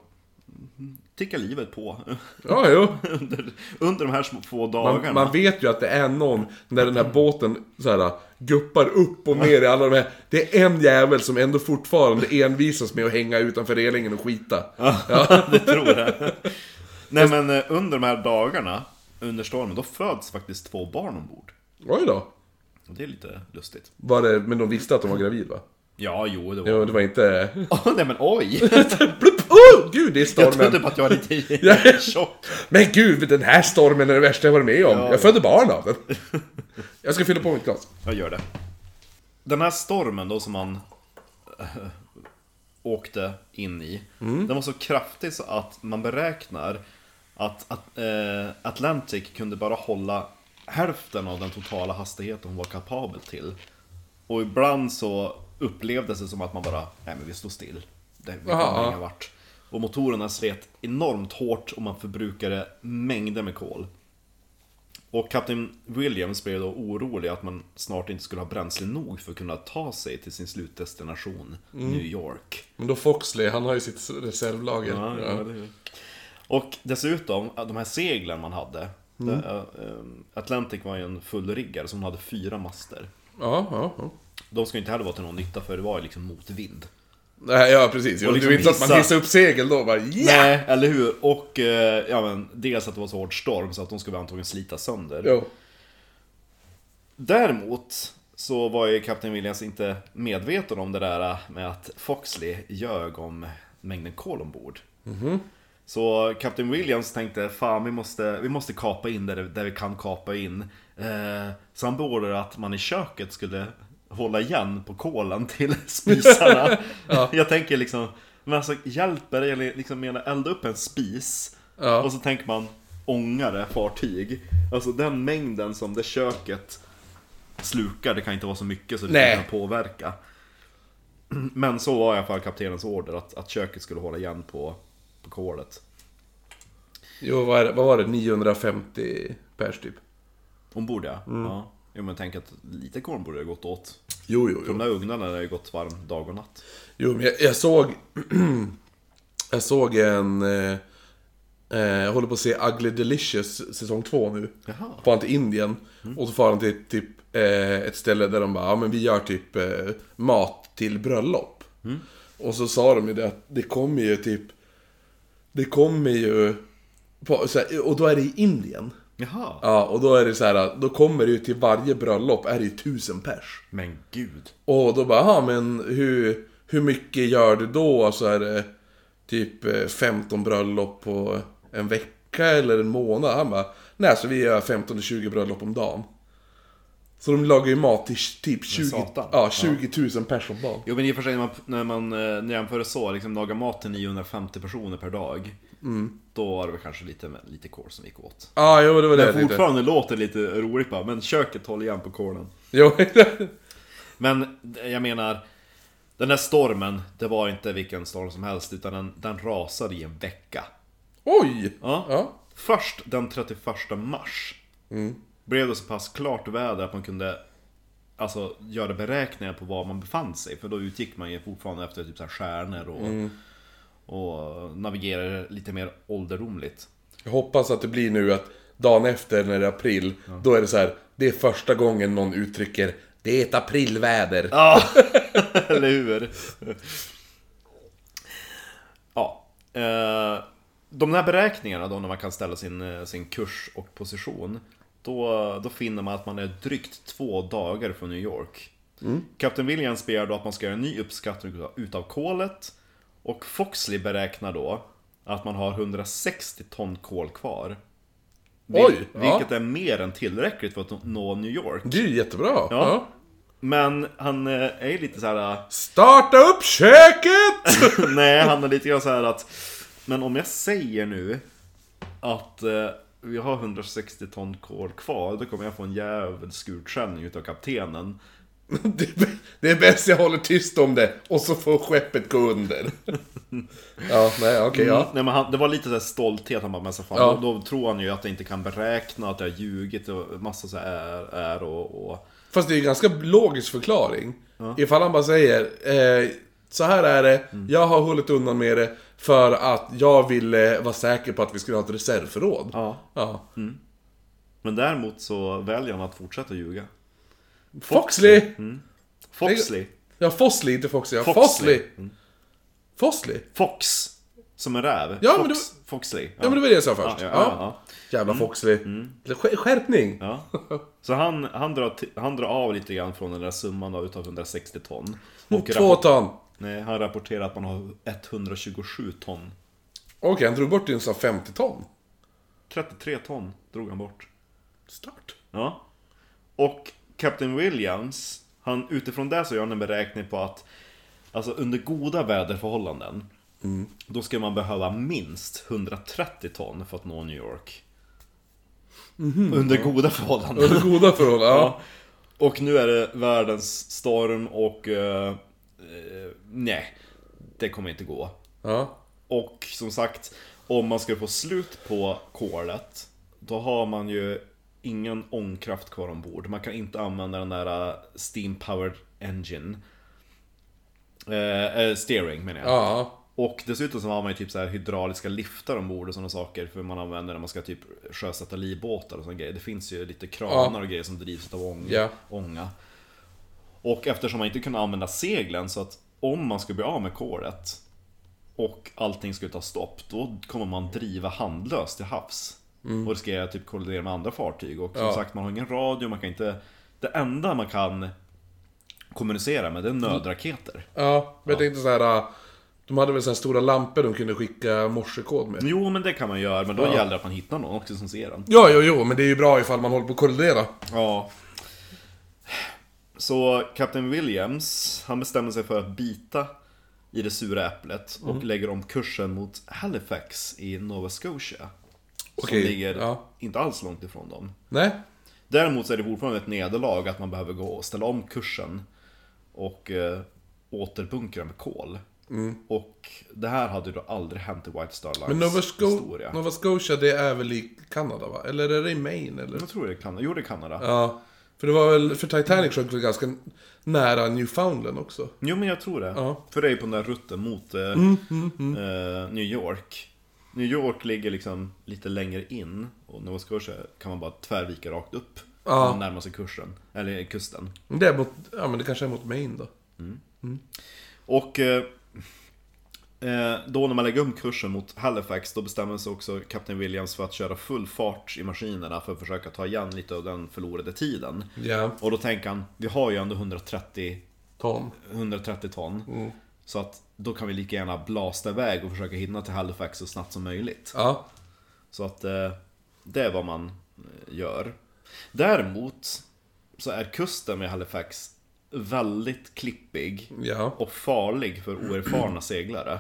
tickar livet på. Ja, jo. (laughs) under, under de här små få Man, dagarna. man vet ju att det är någon, när den här båten så här, guppar upp och ner i alla de här. Det är en jävel som ändå fortfarande envisas med att hänga utanför relingen och skita. Ja, (laughs) det tror jag. Nej men eh, under de här dagarna, under stormen, då föds faktiskt två barn ombord. Oj då. Och det är lite lustigt. Var det, men de visste att de var gravid va? Ja, jo, det var... Jo, det var inte... (laughs) Åh, nej men oj! (laughs) Blup, oh, gud, det är Jag stormen! trodde på att jag var lite (laughs) Ja. tjock. Men gud, den här stormen är det värsta jag varit med om. Jag födde barn av den. Jag ska fylla på mitt glas. Jag gör det. Den här stormen då som man äh, åkte in i, den var så kraftig så att man beräknar att, att äh, Atlantic kunde bara hålla hälften av den totala hastigheten hon var kapabel till. Och ibland så upplevdes det som att man bara, nej men vi står still. Det, vi kommer ja. ingen vart. Och motorerna slet enormt hårt och man förbrukade mängder med kol. Och Kapten Williams blev då orolig att man snart inte skulle ha bränsle nog för att kunna ta sig till sin slutdestination, New York. Men då Foxley, han har ju sitt reservlager. Ja, det- Och dessutom, de här seglen man hade. Mm. eh, eh, Atlantic var ju en fullriggare som hade fyra master. Ja, ja, ja. De ska ju inte heller vara till någon nytta för det var ju liksom motvind. Nej, ja precis. Och det är liksom inte så att man hissa- hissar upp segel då bara ja! Nej, eller hur? Och eh, ja, men, dels att det var så hård storm så att de skulle antagligen slita sönder. Jo. Däremot så var ju Kapten Williams inte medveten om det där med att Foxley ljög om mängden kol ombord. Så Kapten Williams tänkte fan vi måste, vi måste kapa in där, där vi kan kapa in. Eh, så han beordrade att man i köket skulle hålla igen på kolen till (laughs) spisarna. Jag tänker liksom, men alltså hjälper det liksom menar elda upp en spis Ja. och så tänker man ångare fartyg. Alltså den mängden som det köket slukar, det kan inte vara så mycket så det Nej. kan påverka. Men så var i alla fall kaptenens order, att, att köket skulle hålla igen på, på kolet. Jo, vad, det, vad var det? 950 pers typ? Ombord ja. ja. Jo men tänk att lite kol borde ha gått åt. Jo, jo, De jo. där ugnarna har ju gått varm dag och natt. Jo, men jag, jag såg... (clears throat) jag såg en... Eh, eh, jag håller på att se Ugly Delicious säsong 2 nu. Jaha. Far han till Indien. Och så far han till typ eh, ett ställe där de bara, ja men vi gör typ eh, mat till bröllop. Och så sa de ju det att det kommer ju typ... Det kommer ju... På, här, och då är det i Indien. Jaha. Ja, och då är det så här, då kommer det ju till varje bröllop är det ju tusen pers. Men gud. Och då bara, ja men hur, hur mycket gör du då? Så är det typ eh, 15 bröllop på en vecka eller en månad. Han bara, nej så vi gör 15-20 bröllop om dagen. Så de lagar ju mat till typ 20, satan. ja, 20 000 pers om dagen. Jo men i och för sig när man, när man eh, jämför det så, liksom laga mat till 950 personer per dag. Då var det väl kanske lite, lite kol som gick åt. Ja, jo det var det Men fortfarande låter det lite roligt bara, men köket håller igen på kolen. Jo, (laughs) Men jag menar, den där stormen, det var inte vilken storm som helst, utan den, den rasade i en vecka. oj! Ja. Ja. Först den 31 mars blev det så pass klart väder att man kunde alltså, göra beräkningar på var man befann sig. För då utgick man ju fortfarande efter typ så här stjärnor och, och navigerade lite mer ålderdomligt. Jag hoppas att det blir nu att dagen efter när det är april, då är det så här. Det är första gången någon uttrycker Det är ett aprilväder. Ja, (laughs) eller hur? Ja. Eh, de här beräkningarna då när man kan ställa sin, eh, sin kurs och position. Då, då finner man att man är drygt två dagar från New York. Captain Williams begär då att man ska göra en ny uppskattning utav kolet. Och Foxley beräknar då att man har 160 ton kol kvar. Vil- Oj, ja. Vilket är mer än tillräckligt för att nå New York. Det är ju jättebra. Ja. Ja. Men han eh, är ju lite så här. Starta upp köket! (laughs) Nej, han är lite grann så här att Men om jag säger nu Att eh, vi har 160 ton kol kvar Då kommer jag få en jävels skutskällning utav kaptenen (laughs) det, är- bäst jag håller tyst om det, och så får skeppet gå under. (laughs) ja, nej, okej, ja. Nej men han, det var lite så stolthet, han bara men så fan, Ja. då, då tror han ju att jag inte kan beräkna, att jag har ljugit och massa så här är, är och, och Fast det är en ganska logisk förklaring. Ifall han bara säger eh, Så här är det, jag har hållit undan med det för att jag ville vara säker på att vi skulle ha ett reservförråd. Ja. Ja. Men däremot så väljer han att fortsätta ljuga Foxley! Foxley Ja, Fosley, inte Foxley. Ja, Foxley. Fosley. Fosley? Fox Som en räv Ja, Fox, men Foxley Ja, men det var det jag sa först. ja, Ja, ja, ja. Jävla Foxley. Sk- Skärpning! Ja. Så han, han, drar, han drar av lite grann från den där summan då, utav 160 ton. Och Två ton. Nej, han rapporterar att man har 127 ton. Okej, han drog bort din sa 50 ton. 33 ton drog han bort. Start. Ja. Och Captain Williams, han, utifrån det så gör han en beräkning på att Alltså under goda väderförhållanden Då ska man behöva minst 130 ton för att nå New York. Under goda förhållanden. Under goda förhållanden, ja. Och nu är det världens storm och... eh, eh, nej, det kommer inte gå. ja. Och som sagt, om man ska få slut på kolet, då har man ju ingen ångkraft kvar ombord. Man kan inte använda den där eh, Steam Powered Engine. Eh, eh, steering menar jag. Ja. Och dessutom så har man ju typ så här hydrauliska liftar ombord och sådana saker för man använder när man ska typ sjösätta livbåtar och sådana grejer. Det finns ju lite kranar och grejer som drivs av ång, Ja. ånga. Och eftersom man inte kunde använda seglen så att om man skulle bli av med kolet och allting skulle ta stopp, då kommer man driva handlöst till havs. Och riskera typ kollidera med andra fartyg. Och som Ja. sagt, man har ingen radio, man kan inte... Det enda man kan kommunicera med, det är nödraketer. Ja, men jag tänkte så här. äh, De hade väl så här stora lampor de kunde skicka morsekod med. Jo, men det kan man göra, men då Ja. gäller det att man hittar någon också som ser den. Ja, jo, jo, men det är ju bra ifall man håller på att kollidera. Ja. Så Captain Williams, han bestämmer sig för att bita i det sura äpplet och Mm. lägger om kursen mot Halifax i Nova Scotia. Okej, som ligger ja. inte alls långt ifrån dem. Nej? Däremot så är det fortfarande ett nederlag att man behöver gå och ställa om kursen och eh, återbunkra med kol. Och det här hade ju då aldrig hänt i White Star Lines Mm. Men Nova, Sco- historia. Nova Scotia, det är väl i Kanada va? Eller är det i Maine eller? Jag tror det är Kanada. Jo, det är Kanada. Ja. För det var väl, för Titanic sjönk väl ganska nära Newfoundland också? Jo men jag tror det. Ja. För det är på den där rutten mot eh, Mm, eh, New York. New York ligger liksom lite längre in och Nova Scotia kan man bara tvärvika rakt upp. Ja. Närmar sig kursen, eller kusten. Det är mot, ja men det kanske är mot Maine då. Och eh, eh, då när man lägger om kursen mot Halifax då bestämmer sig också Captain Williams för att köra full fart i maskinerna för att försöka ta igen lite av den förlorade tiden. Ja. Och då tänker han, vi har ju ändå 130 Tom. 130 ton. Mm. Så att då kan vi lika gärna blasta iväg och försöka hinna till Halifax så snabbt som möjligt. Ja. Så att eh, det är vad man eh, gör. Däremot så är kusten med Halifax väldigt klippig Ja. och farlig för oerfarna seglare.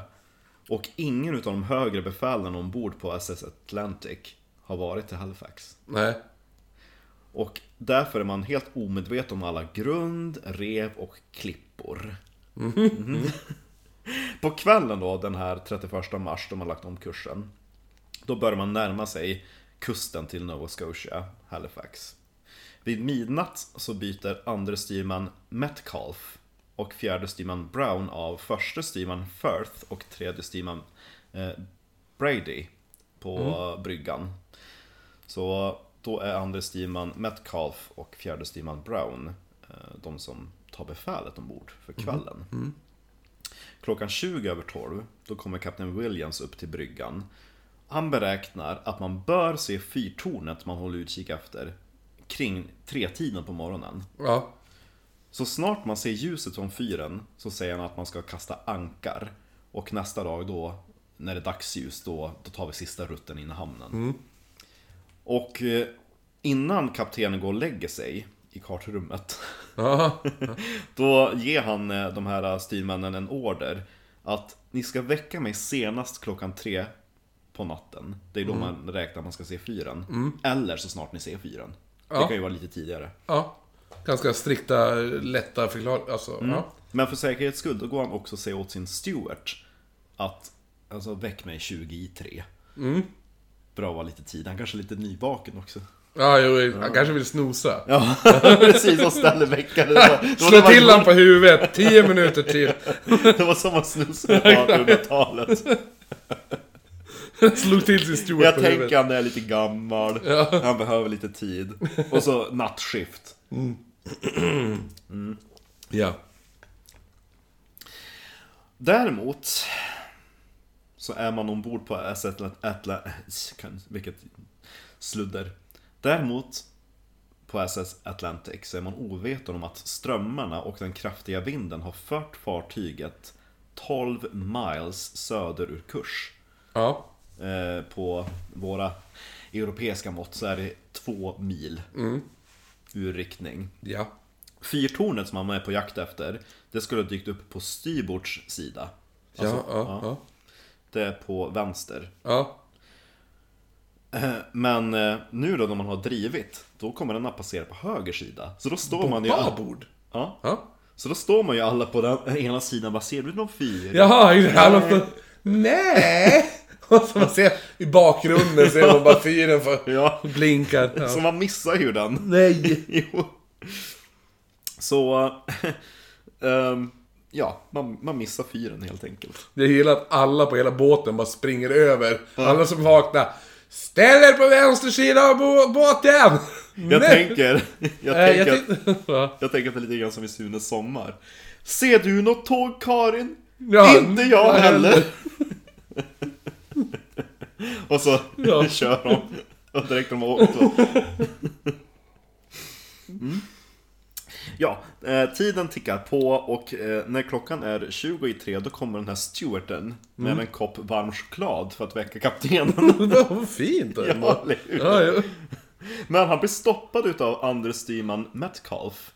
Och ingen av de högre befälen ombord på SS Atlantic har varit till Halifax. Nej. Och därför är man helt omedveten om alla grund, rev och klippor. Mhm. På kvällen då, den här 31 mars, de har lagt om kursen. Då börjar man närma sig kusten till Nova Scotia, Halifax. Vid midnatt så byter andre styrman Metcalf och fjärde styrman Brown av förste styrman Firth och tredje styrman eh, Brady på bryggan. Så då är andre styrman Metcalf och fjärde styrman Brown eh, de som tar befälet ombord för kvällen. Klockan 20 över 12, då kommer kapten Williams upp till bryggan. Han beräknar att man bör se fyrtornet man håller utkik efter kring tretiden på morgonen. Ja. Så snart man ser ljuset från fyren så säger han att man ska kasta ankar. Och nästa dag då, när det är dagsljus, då, då tar vi sista rutten in i hamnen. Och eh, innan kaptenen går och lägger sig i kartrummet. (laughs) (laughs) då ger han eh, de här styrmännen en order att ni ska väcka mig senast klockan tre på natten. Det är då man räknar att man ska se fyren. Eller så snart ni ser fyren. Det Ja. kan ju vara lite tidigare. Ja. Ganska strikta, lätta förklaringar. Alltså, ja. Men för säkerhets skull, då går han också och säger åt sin steward att Alltså väck mig 20 i 3 Bra att vara lite tid, han kanske är lite nyvaken också Ja, jo, han kanske vill snosa. Ja, (laughs) precis, och ställer väckaren Slå till han på huvudet, 10 minuter till. (laughs) Det var som man snusade på 1800-talet (laughs) Slog till sin steward Jag på tänker huvudet. han är lite gammal Han behöver lite tid Och så nattskift (clears throat) Ja. Däremot så är man ombord på SS Atla- Atla... Vilket sludder. Däremot på SS Atlantic så är man oveten om att strömmarna och den kraftiga vinden har fört fartyget 12 miles söder ur kurs. Ja. Eh, på våra europeiska mått så är det två mil ur riktning. Ja. Fyrtornet som man är på jakt efter, det skulle ha dykt upp på styrbords sida. Alltså, ja, ja, ja. Det är på vänster. Ja. Eh, Men eh, nu då när man har drivit, då kommer den att passera på höger sida. Så då står man ju... Babord. Ja. Ja. Så då står man ju alla på den (laughs) ena sidan, vad ser du någon fyr? Jaha, alla för... Nej! (laughs) Och så man ser i bakgrunden ser man bara fyren för (laughs) Ja. blinkar. Så Ja. man missar ju den. Nej! Jo. Så... ehm, ja, man, man missar fyren helt enkelt. Det är hela att alla på hela båten bara springer över. Alla som vaknar. Ställ er på vänster sida av bå- båten! Jag Nej. tänker, jag Nej, tänker, jag att, (laughs) jag tänker att det är lite grann som i Sunes sommar. Ser du något tåg Karin? Ja, Inte jag heller. (laughs) Och så Ja. (laughs) kör de. Och direkt de har åkt. Mm. Ja, eh, tiden tickar på och eh, när klockan är 20 i tre då kommer den här stewarden med en kopp varm choklad för att väcka kaptenen. (laughs) Vad fint Ja, ändå. eller hur? Ja, ja. Men han blir stoppad utav andre styrman Metcalf.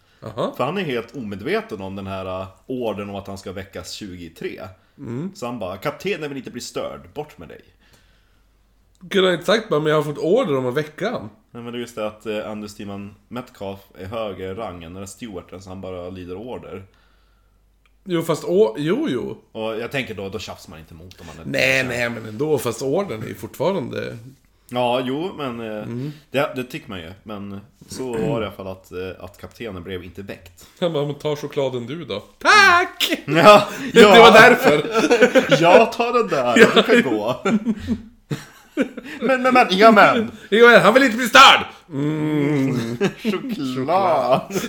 För han är helt omedveten om den här uh, ordern om att han ska väckas 23. Så han bara, kaptenen vill inte bli störd, bort med dig. Kunde han inte sagt bara, men jag har fått order om att väcka han. Nej, men det är just det att uh, Anders Styrman Metcalf är högre rang än den här stewarden så han bara lyder order. Jo, fast å... Jo, jo. Och jag tänker då, då tjafsar man inte mot om man är Nej, nej, men ändå. Fast ordern är ju fortfarande... Ja, jo, men uh, det, det tycker man ju. Men så var det i alla fall att, uh, att kaptenen blev inte väckt. (laughs) Han bara, men ta chokladen du då. Tack! Ja, (laughs) Det var därför. (laughs) Jag tar den där, du kan gå. (laughs) Men, men, men, ja men! Jo, han vill inte bli störd! Choklad! (laughs)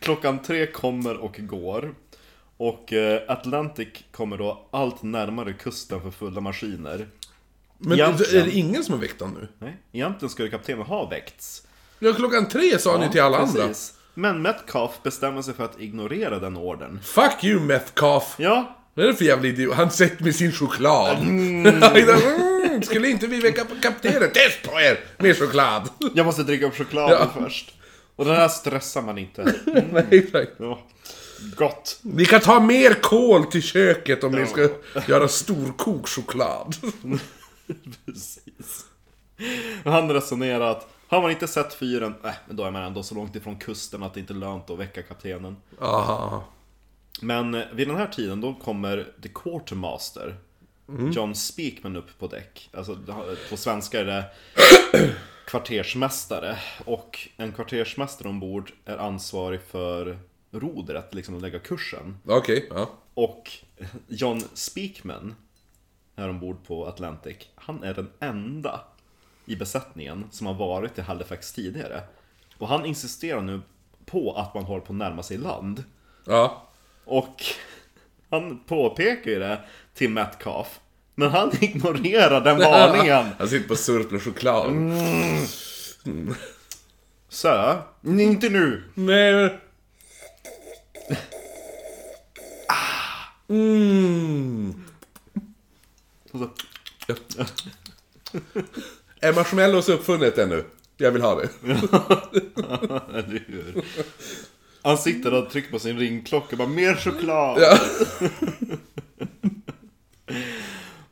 Klockan tre kommer och går. Och eh, Atlantic kommer då allt närmare kusten för fulla maskiner. Men Egentligen. är det ingen som har väckt honom nu? Nej, egentligen skulle kaptenen ha väckts. Ja, klockan tre sa ni till alla andra. precis. Men Metcalf bestämmer sig för att ignorera den ordern. Fuck you Metcalf! Ja, Vad är det för jävla idiot? Han sätter med sin choklad. Mm, (laughs) skulle inte vi väcka kaptenen? Test på er! Mer choklad! jag måste dricka upp chokladen Ja. först. Och den här stressar man inte. (laughs) Nej, exakt. Ja. Gott. Ni kan ta mer kol till köket om ni ska göra storkokchoklad. Precis. Han resonerar att har man inte sett fyren, äh, men då är man ändå så långt ifrån kusten att det inte är lönt att väcka kaptenen. Aha. Men vid den här tiden då kommer The Quartermaster John Speakman upp på däck. Alltså på svenska är det (clears throat) kvartersmästare. Och en kvartersmästare ombord är ansvarig för rodret, liksom att lägga kursen. Okej, ja. Och John Speakman här ombord på Atlantic, han är den enda i besättningen som har varit i Halifax tidigare. Och han insisterar nu på att man håller på att närma sig land. Ja. Och (laughs) han påpekar ju det till Metcalf. Men han (laughs) ignorerar den varningen. Han sitter på surpla choklad. Så, inte nu. Nej men... Mm. Och så, Är marshmallows uppfunnet ännu? Jag vill ha det. (laughs) Han sitter och trycker på sin ringklocka och bara mer choklad. Ja. (laughs)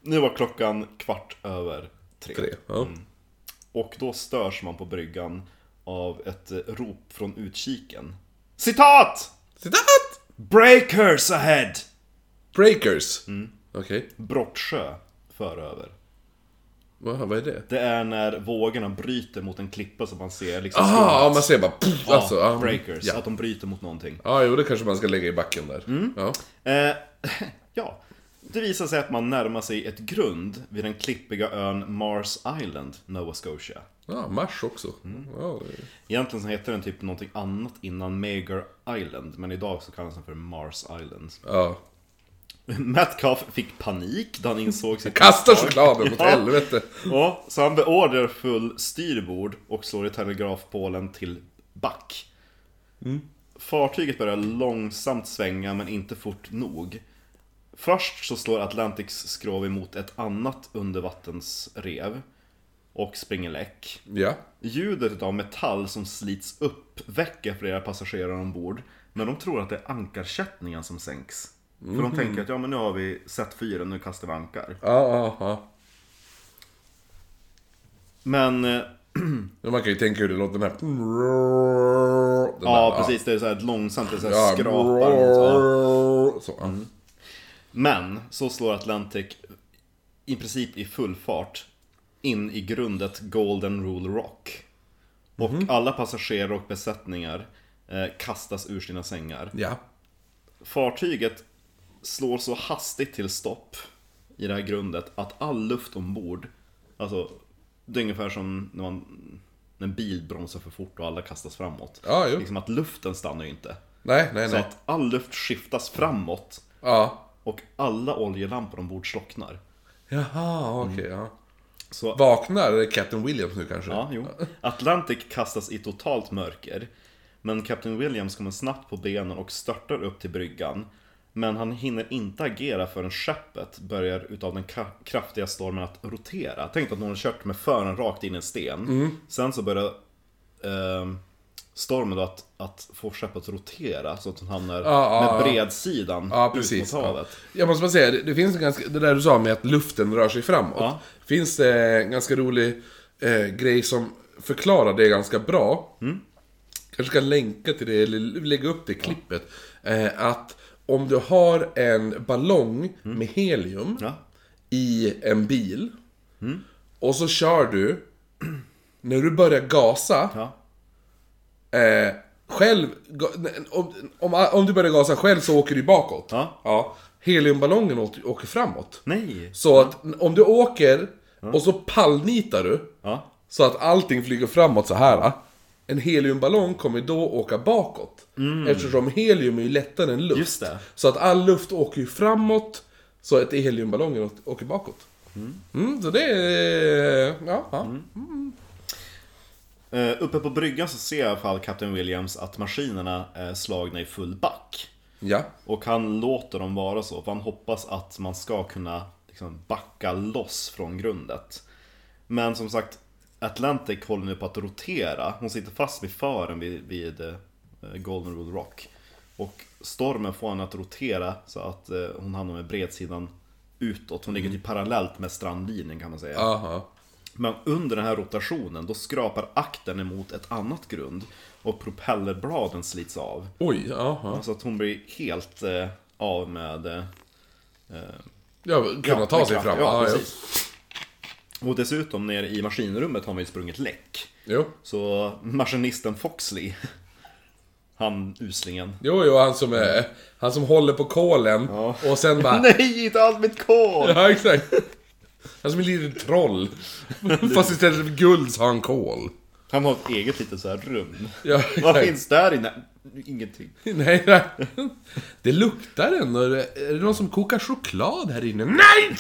Nu var klockan kvart över tre. Tre. Ja. Och då störs man på bryggan av ett eh, rop från utkiken. Citat! Citat! Breakers ahead! Breakers. Mm. Okej. Brottsjö föröver. Vad, vad är det? Det är när vågorna bryter mot en klippa så man ser liksom Aha, ja, man ser bara... Puff, Ja, alltså, ja. breakers, Ja. att de bryter mot någonting. ja, jo det kanske man ska lägga i backen där. Mm. Ja. Eh, (laughs) ja, det visar sig att man närmar sig ett grund vid den klippiga ön Mars Island, Nova Scotia. ja, Mars också. Mm. Ja, det- Egentligen så heter den typ någonting annat innan Mager Island, men idag så kallas den för Mars Island. ja. Metcalf fick panik då han insåg sitt Kasta misstag. chokladen åt Ja. helvete. Ja, så han beordrar full styrbord och slår i telegrafpålen till back. Fartyget börjar långsamt svänga men inte fort nog. Först så slår Atlantics skrov emot ett annat undervattensrev och springer läck. Ja. Ljudet av metall som slits upp väcker flera passagerare ombord. Men de tror att det är ankarkättningen som sänks. För de tänker att ja men nu har vi sett fyren, nu kastar vi ankar. Ja, ja, ja. Men eh, Ja, (clears throat) Man kan ju tänka hur det låter den här... Den Ja, där, precis. Det är så här långsamt, det är så här Ja. skrapar ja. Så, ja. Men, så slår Atlantic i princip i full fart in i grundet Golden Rule Rock. Och alla passagerare och besättningar eh, kastas ur sina sängar. Ja. Fartyget slår så hastigt till stopp i det här grundet att all luft ombord, alltså det är ungefär som när, man, när en bil bromsar för fort och alla kastas framåt. Ja, jo. Liksom att luften stannar ju inte. Nej, nej, Så nej. att all luft skiftas framåt Ja. och alla oljelampor ombord slocknar. Jaha, okej, ja. Så Vaknar Captain Williams nu kanske? Ja, jo. Atlantic kastas i totalt mörker. Men Captain Williams kommer snabbt på benen och störtar upp till bryggan. Men han hinner inte agera förrän skeppet börjar utav den kraftiga stormen att rotera. Tänk att någon har kört med fören rakt in i en sten. Sen så börjar ehm, stormen då att, att få skeppet att rotera så att den hamnar Ja, ja, med ja. bredsidan Ja, ut mot Ja. havet. Jag måste bara säga, det, det finns en ganska, det där du sa med att luften rör sig framåt. Ja. Finns det en ganska rolig eh, grej som förklarar det ganska bra. Mm. Kanske ska länka till det, eller lägga upp det klippet. Eh, att om du har en ballong med helium Mm. Ja. i en bil. Mm. Och så kör du. När du börjar gasa. Ja. Eh, själv, ga- om, om, om du börjar gasa själv så åker du bakåt. Ja. Heliumballongen åker, åker framåt. Nej. Så att om du åker och så pallnitar du. Ja. Så att allting flyger framåt så här. En heliumballong kommer då åka bakåt. Eftersom helium är ju lättare än luft. Mm. Så att all luft åker ju framåt. Så att heliumballongen åker bakåt. Mm, så det är... Ja, ja. Mm. Eh, uppe på bryggan så ser i alla fall Captain Williams att maskinerna är slagna i full back. ja. Och han låter dem vara så, för han hoppas att man ska kunna liksom, backa loss från grundet. Men som sagt, Atlantic håller nu på att rotera. Hon sitter fast vid fören vid, vid eh, Golden Rule Rock. Och stormen får henne att rotera så att eh, hon hamnar med bredsidan utåt. Hon ligger typ parallellt med strandlinjen kan man säga. Aha. Men under den här rotationen, då skrapar akten emot ett annat grund och propellerbladen slits av. Oj, jaha. Så att hon blir helt eh, av med... Eh, Ja, kunna ta sig fram. Ja, Ja, ja. Och dessutom nere i maskinrummet har man ju sprungit läck. Jo. Så maskinisten Foxley, (laughs) han uslingen. Jo, jo, han som är... Han som håller på kolen och sen bara... (laughs) Nej, inte allt mitt kol! Ja, exakt. Han som är litet troll. (laughs) Fast istället för guld så har han kol. Han har ett eget litet så här rum. Ja, Vad finns där inne? Ingenting. Nej, nej. Det luktar ändå. Är det någon som kokar choklad här inne? Nej!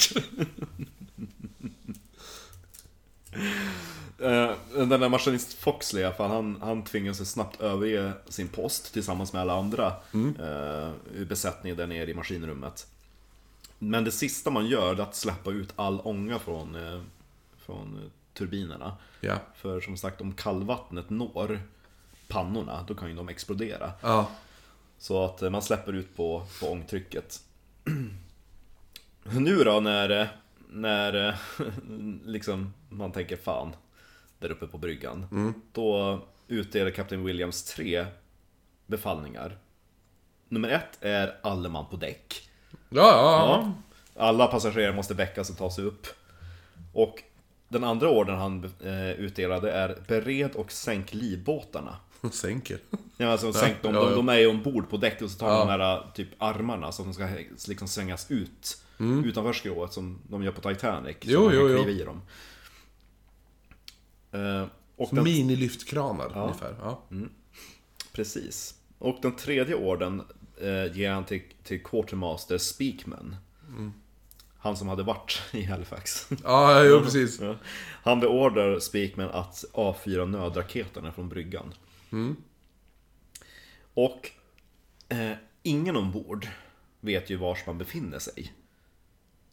Eh, Den där maskinist Foxley i alla fall, han, han tvingas snabbt överge sin post tillsammans med alla andra eh, ur besättningen där nere i maskinrummet. Men det sista man gör är att släppa ut all ånga från, eh, från eh, turbinerna. Ja. För som sagt, om kallvattnet når pannorna, då kan ju de explodera. Ja. Så att eh, man släpper ut på, på ångtrycket. (clears throat) Nu då när, eh, när eh, (laughs) liksom man tänker fan, där uppe på bryggan. Då utdelar Kapten Williams tre befallningar. Nummer ett är alle man på däck. Ja, ja, Ja. Alla passagerare måste väckas och ta sig upp. Och den andra ordern han eh, utdelade är bered och sänk livbåtarna. (laughs) Sänker. Ja, alltså, sänk dem. De, ja. de är ju ombord på däck och så tar Ja. de de här typ armarna så att de ska liksom svängas ut utanför skrået som de gör på Titanic. Mm. Jo, jo, jo. i dem. Eh, och den, Minilyftkranar ungefär. Ja. precis. Och den tredje orden eh, ger han till, till Quartermaster Speakman. Mm. Han som hade varit (laughs) i Halifax. Ja, jo, precis. Ja. Han beordrar Speakman att avfyra nödraketerna från bryggan. Och eh, ingen ombord vet ju vars man befinner sig.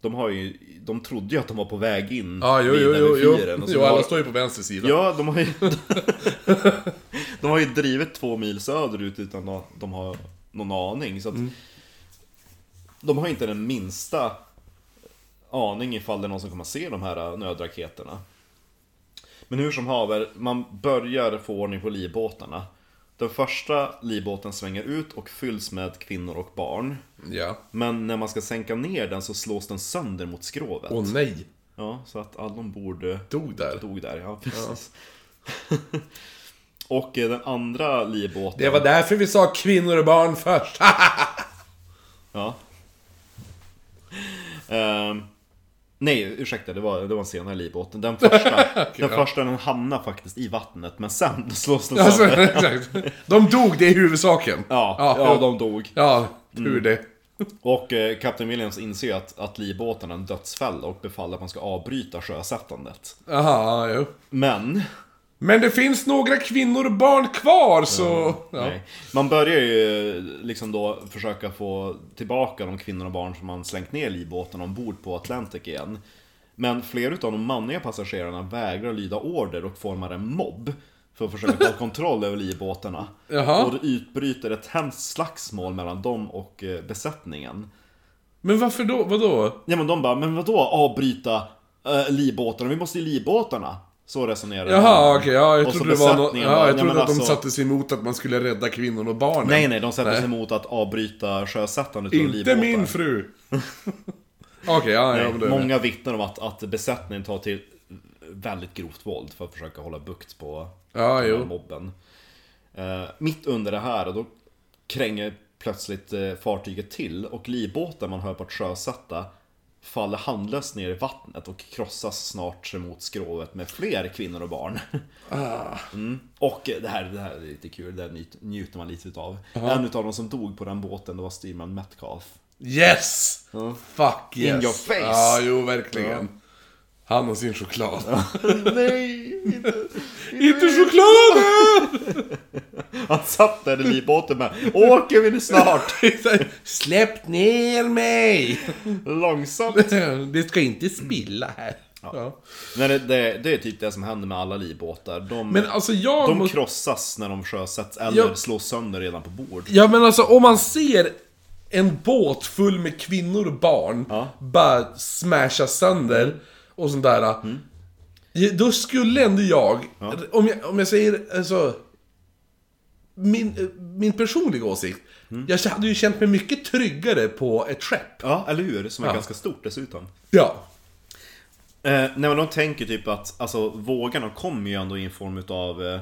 De, har ju, de trodde ju att de var på väg in Ja, jo, jo, jo. jo. fyren. Och så jo alla står ju på vänster sida. Ja, de har ju... (laughs) de har ju drivit två mil söderut utan att de har någon aning. Så att De har inte den minsta aning ifall det är någon som kommer att se de här nödraketerna. Men hur som haver, man börjar få ordning på livbåtarna. Den första livbåten svänger ut och fylls med kvinnor och barn. Ja. Men när man ska sänka ner den så slås den sönder mot skrovet. Åh nej. Ja, så att alla ombord eh, Dog där. dog där, ja precis. (laughs) Och eh, den andra livbåten... Det var därför vi sa kvinnor och barn först. (laughs) Ja. Ehm, nej, ursäkta, det var, det var en senare livbåten. Den första, (laughs) den första den hamnar faktiskt i vattnet, men sen slås den alltså, sönder. exakt. De dog, det är huvudsaken. Ja, ja, ja, de dog. Ja, tur det. Och eh, Captain Williams inser att, att livbåten är en dödsfälla och befaller att man ska avbryta sjösättandet. Jaha, jo. Men, Men det finns några kvinnor och barn kvar, så... Ja. nej. Man börjar ju liksom då försöka få tillbaka de kvinnor och barn som man slängt ner livbåten ombord på Atlantic igen. Men flera utav de manliga passagerarna vägrar lyda order och formar en mobb för att försöka ta kontroll över livbåtarna. Jaha. Och det utbryter ett hemskt slagsmål mellan dem och eh, besättningen. Men varför då? Vadå? Ja men de bara, men vadå avbryta äh, livbåtarna? Vi måste ju livbåtarna. Så resonerar Jaha, okej, ja, jag Och så trodde det var något... besättningen Ja, jag ja, trodde men att de alltså- satte sig emot att man skulle rädda kvinnor och barnen. Nej nej, de sätter Nej. sig emot att avbryta sjösättandet av Inte livbåtar. min fru! (laughs) Okej, ja, ja, Nej, men det... många vittnar om att, att besättningen tar till väldigt grovt våld för att försöka hålla bukt på Ja, den här mobben. Eh, mitt under det här, då kränger plötsligt eh, fartyget till och livbåten man hör på att sjösätta faller handlöst ner i vattnet och krossas snart mot skrovet med fler kvinnor och barn. Ah. Mm. Och det här, det här är lite kul, det här njuter man lite utav. En utav dem som dog på den båten, det var styrman Metcalf. Yes! Fuck yes! In your face. Ja, jo, verkligen. Han och sin choklad. (laughs) Nej! Inte, Inte chokladen! Han satt där i livbåten med Åker vi nu snart? (laughs) Släpp ner mig! Långsamt. (laughs) Det ska inte spilla här. Ja. Men det, det, det är typ det som händer med alla livbåtar. De, Men alltså jag de måste... krossas när de sjösätts eller Ja. slås sönder redan på bord. Ja men alltså om man ser en båt full med kvinnor och barn Ja. bara smasha sönder och sånt där. ja, Då skulle ändå jag, om jag, om jag säger alltså... Min, eh, min personliga åsikt. Jag hade ju känt mig mycket tryggare på ett skepp. Ja, eller hur? Som är Ja. ganska stort dessutom. Ja. Eh, nej men de tänker typ att alltså, vågorna kommer ju ändå i en form utav eh,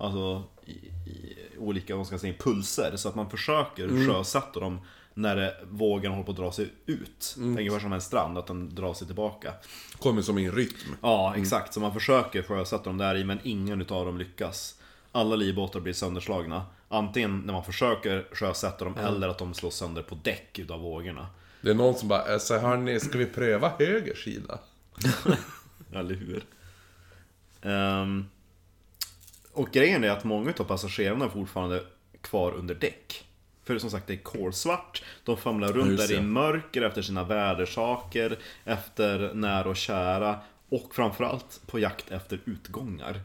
Alltså i, i olika, vad ska jag säga, pulser. Så att man försöker Mm. sjösätta dem när det, vågen håller på att dra sig ut. Mm. Tänk ungefär som en strand, att den drar sig tillbaka. Kommer som i en rytm. Ja, exakt. Så man försöker sjösätta dem där i, men ingen utav dem lyckas. Alla livbåtar blir sönderslagna. Antingen när man försöker sjösätta dem, eller att de slås sönder på däck utav vågorna. Det är någon som bara, alltså hörni, ska vi pröva höger sida? (laughs) Eller hur? Ehm, och grejen är att många av passagerarna är fortfarande kvar under däck. För som sagt, det är kolsvart. De famlar runt där i mörker efter sina vädersaker, efter nära och kära. Och framförallt på jakt efter utgångar.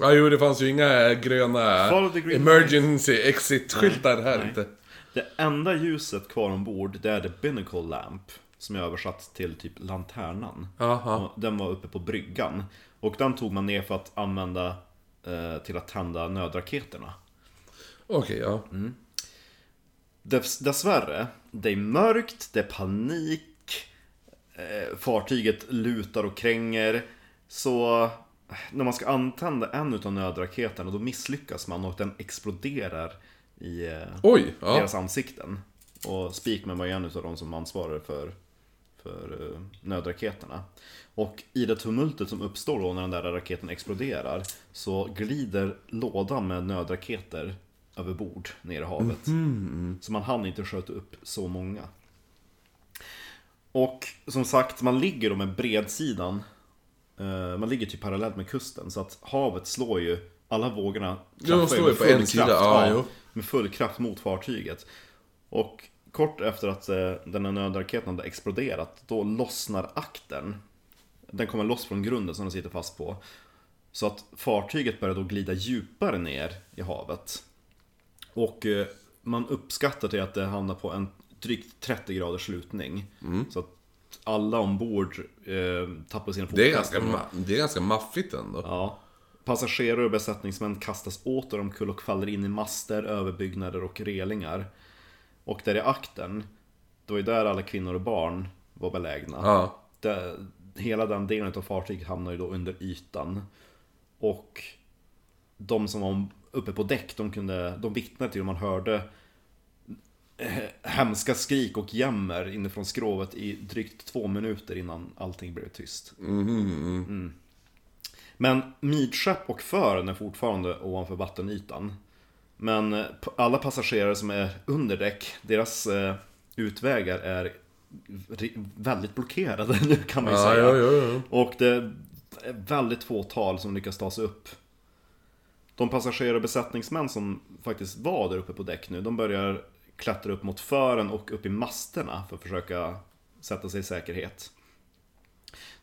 Ja, jo, det fanns ju inga gröna emergency exit-skyltar här Nej. inte. Det enda ljuset kvar ombord, det är the binnacle lamp. Som är översatt till typ lanternan. Den var uppe på bryggan. Och den tog man ner för att använda eh, till att tända nödraketerna. Okej, ja. Dess, dessvärre, det är mörkt, det är panik. Eh, fartyget lutar och kränger. Så eh, när man ska antända en utav nödraketerna då misslyckas man och den exploderar i eh, Oj, ja. deras ansikten. Och Speakman var ju en utav de som ansvarade för, för nödraketerna. Och i det tumultet som uppstår då när den där raketen exploderar så glider lådan med nödraketer över bord ner i havet. Så man hann inte sköta upp så många. Och som sagt, man ligger då med bredsidan. eh, Man ligger typ parallellt med kusten så att havet slår ju alla vågorna Ja, de slår med ju på full en sida, kraft, ja, jo. med full kraft mot fartyget. Och kort efter att eh, den här nödraketen hade exploderat, då lossnar akten. Den kommer loss från grunden som den sitter fast på. Så att fartyget börjar då glida djupare ner i havet. Och eh, man uppskattar till att det hamnar på en drygt 30 graders slutning. Mm. Så att alla ombord eh, tappar sina Det är, fotfästen. ma- det är ganska maffigt ändå. Ja. Passagerare och besättningsmän kastas åter omkull och faller in i master, överbyggnader och relingar. Och där i akten, det var ju där alla kvinnor och barn var belägna. Ja. Det, hela den delen av fartyget hamnar ju då under ytan. Och de som var uppe på däck, de, kunde, de vittnade till om man hörde hemska skrik och jämmer inifrån skrovet i drygt två minuter innan allting blev tyst. Mm. Men midskepp och fören är fortfarande ovanför vattenytan. Men alla passagerare som är under däck, deras eh, utvägar är väldigt blockerade (laughs) nu kan man ju Ja, säga. ja, ja. Och det är väldigt få tal som lyckas ta sig upp. De passagerare och besättningsmän som faktiskt var där uppe på däck nu, de börjar klättra upp mot fören och upp i masterna för att försöka sätta sig i säkerhet.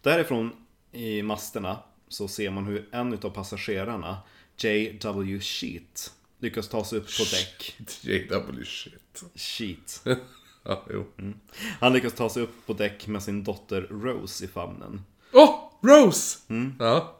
Därifrån i masterna så ser man hur en av passagerarna, J.W. Sheet, lyckas ta sig upp på däck. JW. Sheet. (laughs) Ja, jo. Han lyckas ta sig upp på däck med sin dotter Rose i famnen. Åh! Oh, Rose! Mm. Ja.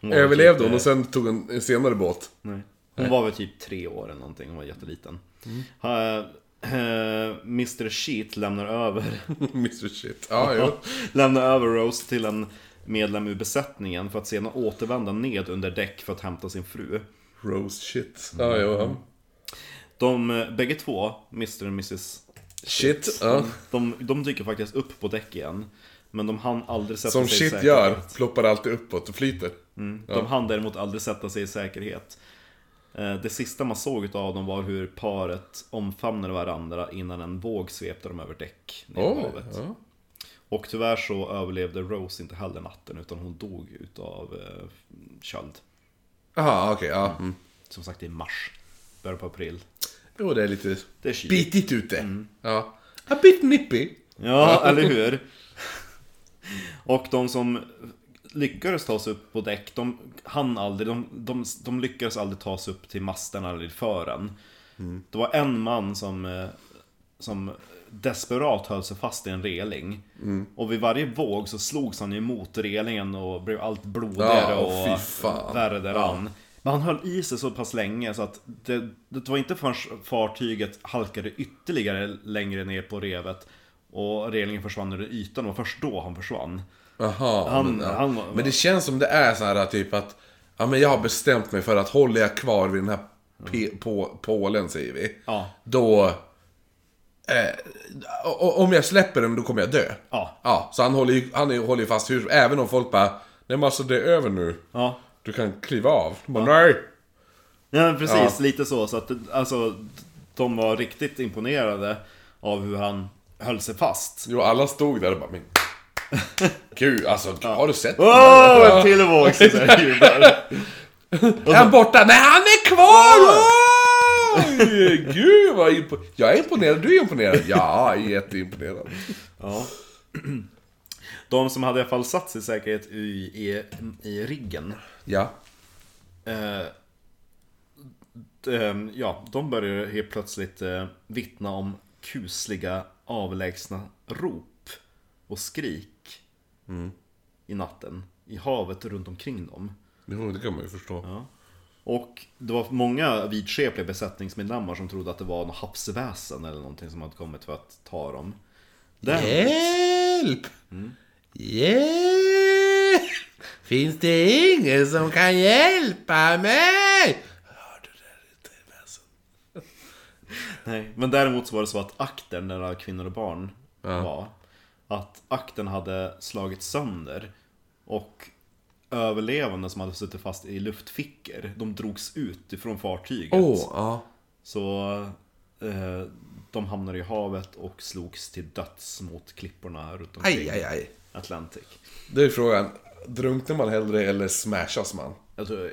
Hon Överlevde typ, hon eh, och sen tog en, en senare båt. Nej. Hon var väl typ tre år eller någonting, hon var jätteliten. Mm. Ha- eh, Mr Sheet lämnar över, (laughs) Mr Shit. Ja, jo. lämnar över Rose till en medlem ur besättningen för att sedan återvända ned under däck för att hämta sin fru. Rose shit. Ja, jo. Ja. De eh, bägge två, Mr och Mrs Shit. Ja. de, de dyker faktiskt upp på däck igen. Men de hann aldrig sätta Som sig shit säkerhet. gör. Ploppar alltid uppåt och flyter. De hann däremot aldrig sätta sig i säkerhet. Eh, Det sista man såg av dem var hur paret omfamnade varandra innan en våg svepte dem över däck ner Oj. havet. Ja. Och tyvärr så överlevde Rose inte heller natten utan hon dog utav eh, köld. Jaha, okej. ja. Mm. Som sagt i mars. Början på april. Jo, det är lite Det är bitigt ute. Ja. A bit nippy. Ja, eller hur? (laughs) Och de som lyckades ta sig upp på däck, de hann aldrig, de, de, de lyckades aldrig ta sig upp till masterna eller fören. Det var en man som, eh, som desperat höll sig fast i en reling. Och vid varje våg så slogs han emot relingen och blev allt blodigare Ja, och värre däran. Men han höll i sig så pass länge så att det, det var inte förrän fartyget halkade ytterligare längre ner på revet och relingen försvann ur ytan, och först då han försvann. Jaha. Han- men, ja. han var- men det känns som det är så här typ att Ja men jag har bestämt mig för att håller jag kvar vid den här på, pålen säger vi. Ja. Då... Eh, om jag släpper den då kommer jag dö. Ja. Ja, så han håller ju, han håller ju fast hur, även om folk bara Nej men alltså det är över nu. Ja, Du kan kliva av. De bara, nej. ja precis, Ja. lite så. Så att alltså, de var riktigt imponerade av hur han höll sig fast. Jo, alla stod där och bara men... Gud, alltså har du sett? Åh, en till våg! (laughs) Är han borta? Nej, han är kvar! Oj! Gud vad impo- Jag är imponerad, du är imponerad. Ja, jag är jätteimponerad. Ja. De som hade i alla fall satt sig i säkerhet i, i, i riggen Ja. eh, de, Ja, de började helt plötsligt eh, vittna om kusliga avlägsna rop och skrik i natten i havet runt omkring dem. Jo, det kan man ju förstå. Och det var många vidskepliga besättningsmedlemmar som trodde att det var något havsväsen eller någonting som hade kommit för att ta dem. Däremot, Hjälp! Hjälp! Finns det ingen som kan hjälpa mig? Hörde det där lite väsen? nej, men däremot så var det så att akten, där alla kvinnor och barn var, att akten hade slagit sönder och överlevande som hade suttit fast i luftfickor, de drogs ut ifrån fartyget. Åh, ja. Så eh, de hamnade i havet och slogs till döds mot klipporna runt omkring Aj, aj, aj. Atlantic. Då är frågan, drunknar man hellre eller smashas man? Alltså,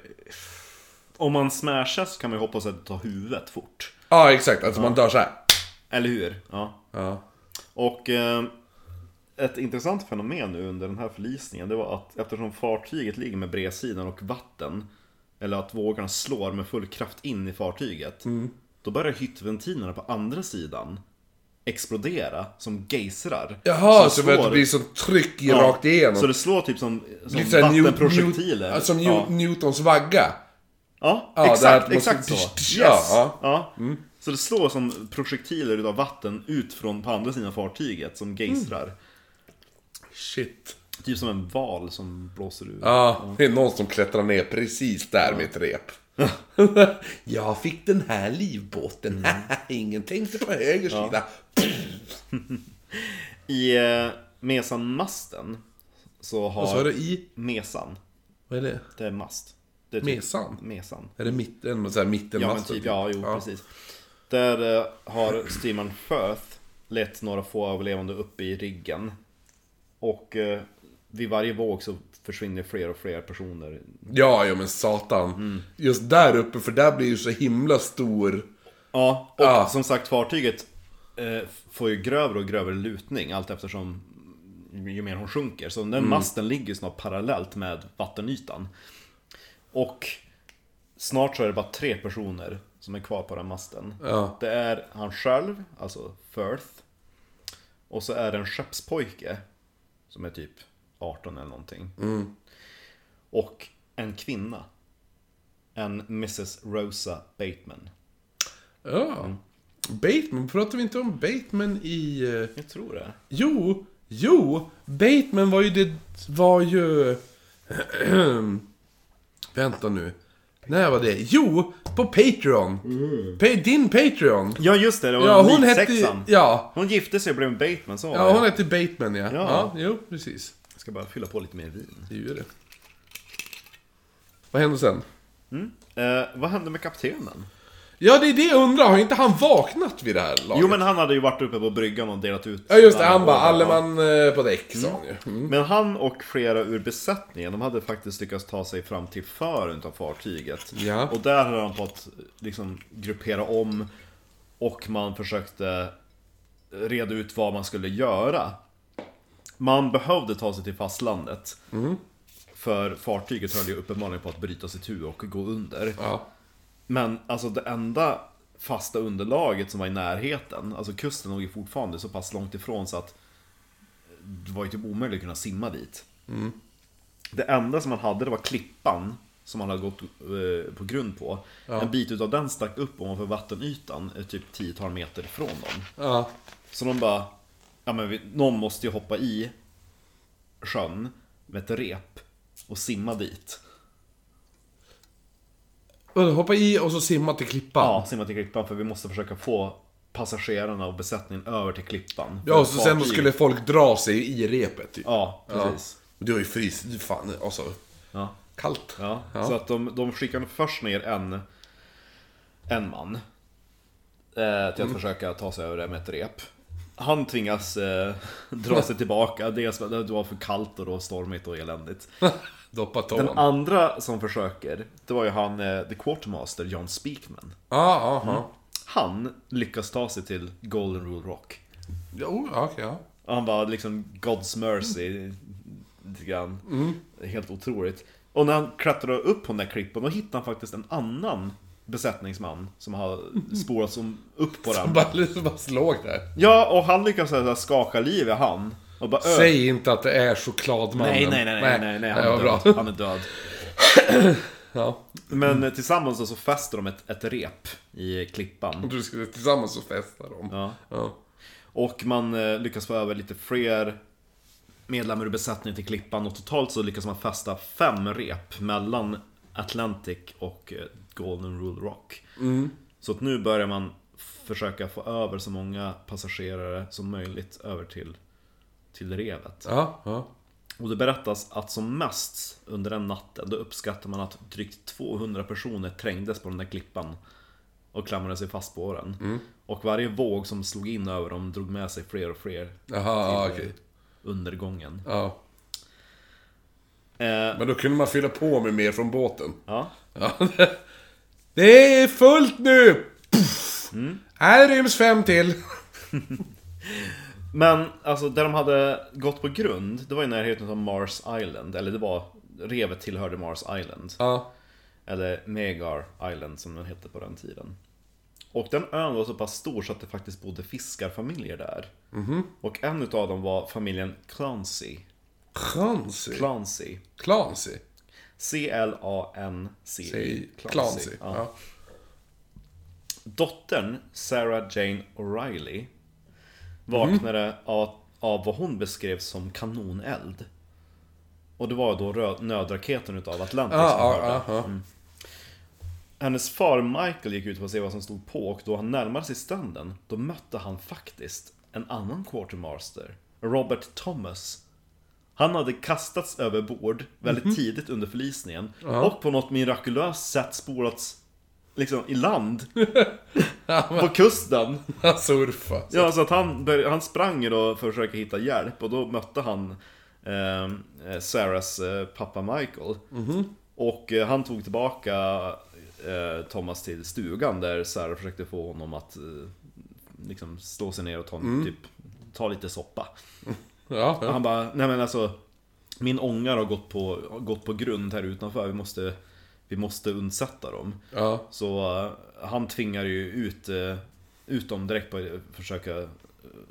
om man smashas kan man ju hoppas att det tar huvudet fort. Ja, exakt. Alltså man dör så här. Eller hur? Ja. Ja. Och eh, ett intressant fenomen nu under den här förlisningen det var att eftersom fartyget ligger med bredsidan och vatten eller att vågorna slår med full kraft in i fartyget då börjar hyttventilerna på andra sidan explodera som geysrar. Jaha, så för att det slår- blir sånt tryck Ja, rakt igenom. Så det slår typ som, som Lite vattenprojektiler. New- ja, Som ja. Newtons vagga. Ja, Ja, exakt, exakt så. Ja, Yes. ja. Ja. Så det slår som projektiler utav vatten ut från på andra sidan fartyget som geystrar. Shit. Typ som en val som blåser ur. Ja, det är någon som klättrar ner precis där med ett rep. (laughs) jag fick den här livbåten. (laughs) Ingen tänkte på höger sida. (laughs) I eh, Mesanmasten så har... Vad sa du i? Mesan. Vad är det? Det är mast. Det är typ Mesan? Mesan. Är det mitten, så här mitten Ja men typ, ja jo precis. Där eh, har styrman Firth lett några få överlevande upp i riggen. Och eh, vid varje våg så försvinner fler och fler personer. Ja, ja men satan. Mm. Just där uppe, för där blir ju så himla stor... Ja, och Ja. som sagt fartyget eh, får ju grövre och grövre lutning allt eftersom ju mer hon sjunker. Så den masten ligger ju snart parallellt med vattenytan. Och snart så är det bara tre personer som är kvar på den masten. Ja. Det är han själv, alltså Firth. Och så är det en skeppspojke som är typ 18 eller någonting. Och en kvinna. En Mrs Rosa Bateman. Ja. Mm. Bateman, pratar vi inte om Bateman i... eh, Jag tror det. Jo, jo! Bateman var ju det... Var ju... (clears throat) Vänta nu. När var det? Jo, på Patreon. Pa- din Patreon. Ja just det, det var Ja, hon hette... Ja. Hon gifte sig och blev en Bateman, så Ja, hon hette Bateman ja. Ja. Ja, jo, precis. Jag ska bara fylla på lite mer vin. Det gör det. Vad hände sen? Eh, vad hände med kaptenen? Ja, det är det jag undrar. Har inte han vaknat vid det här laget? Jo men han hade ju varit uppe på bryggan och delat ut Ja, just det. Han bara, order. alle man eh, på däck, sa han ju. Mm. Men han och flera ur besättningen, de hade faktiskt lyckats ta sig fram till fören av fartyget. Ja. Och där höll han på att liksom gruppera om och man försökte reda ut vad man skulle göra. Man behövde ta sig till fastlandet. För fartyget höll ju uppenbarligen på att bryta sitt huvud och gå under. Ja. Men alltså det enda fasta underlaget som var i närheten, alltså kusten låg ju fortfarande så pass långt ifrån så att det var ju typ omöjligt att kunna simma dit. Det enda som man hade det var klippan som man hade gått eh, på grund på. En bit utav den stack upp ovanför vattenytan, eh, typ 10 meter ifrån dem. Ja. Så de bara, ja men någon måste ju hoppa i sjön med ett rep och simma dit. Och Hoppa i och så simma till klippan. Ja, simma till klippan för vi måste försöka få passagerarna och besättningen över till klippan. Ja, och så sen fartyg- skulle folk dra sig i repet typ. Ja, precis. Det var ju frys... Fan, alltså. Ja. Kallt. Ja. Ja. Så att de, de skickade först ner en, en man. Eh, till att försöka ta sig över det med ett rep. Han tvingas eh, (laughs) dra sig tillbaka, dels för att det var för kallt och då stormigt och eländigt. (laughs) Doppa Den tån. andra som försöker, det var ju han, eh, The Quartermaster, John Speakman. Ja, ja, ja. Han lyckas ta sig till Golden Rule Rock. Jo, ja, okej, ja. Och han bara liksom God's mercy lite grann. Är Helt otroligt. Och när han klättrar upp på den där klippen då hittar han faktiskt en annan besättningsman som har spårat som upp på (laughs) den. Bara, bara slåg där. Ja, och han lyckas så här skaka liv i han. Bara, Säg inte att det är chokladmannen. nej, nej, nej, nej, nej, nej, han är död. Han är död. Ja. Men eh, tillsammans så fäster de ett, ett rep i klippan. Du skulle tillsammans och festa dem. Ja. Ja. Och man eh, lyckas få över lite fler medlemmar ur besättningen till klippan och totalt så lyckas man fästa fem rep mellan Atlantic och eh, Golden Rule Rock. Så att nu börjar man försöka få över så många passagerare som möjligt över till, till revet. Ja, ja. Och det berättas att som mest under den natten, då uppskattar man att drygt 200 personer trängdes på den där klippan och klamrade sig fast på den. Och varje våg som slog in över dem drog med sig fler och fler Jaha, ja, till eh, undergången. Ja. Eh, Men då kunde man fylla på med mer från båten. ja. (laughs) Ja. Det är fullt nu! Puff. Här ryms fem till. (laughs) Men alltså, där de hade gått på grund, det var i närheten av Mars Island. Eller det var, revet tillhörde Mars Island. Ja. Eller Megar Island som den hette på den tiden. Och den ön var så pass stor så att det faktiskt bodde fiskarfamiljer där. Och en utav dem var familjen Clancy. Clancy. Clancy. Clancy. C-L-A-N-C-Y. Clancy. Ja. Ja. Dottern, Sarah Jane O'Reilly, vaknade av, av vad hon beskrev som kanoneld. Och det var då rö- nödraketen utav Atlantis Ja, som ja, hörde. ja, ja. hennes far Michael gick ut för att se vad som stod på och då han närmade sig stranden, då mötte han faktiskt en annan quartermaster, Robert Thomas. Han hade kastats över bord väldigt tidigt under förlisningen och på något mirakulöst sätt spolats liksom i land (laughs) på kusten. Han surfar. Ja, så att han, han sprang ju då för att försöka hitta hjälp och då mötte han eh, Sarahs eh, pappa Michael. Och eh, han tog tillbaka eh, Thomas till stugan där Sarah försökte få honom att eh, liksom slå sig ner och ta, typ, ta lite soppa. Ja, ja. han bara, nej men alltså Min ångar har gått på, gått på grund här utanför, vi måste Vi måste undsätta dem. ja. Så eh, han tvingar ju ut, uh, ut dem direkt på att försöka uh,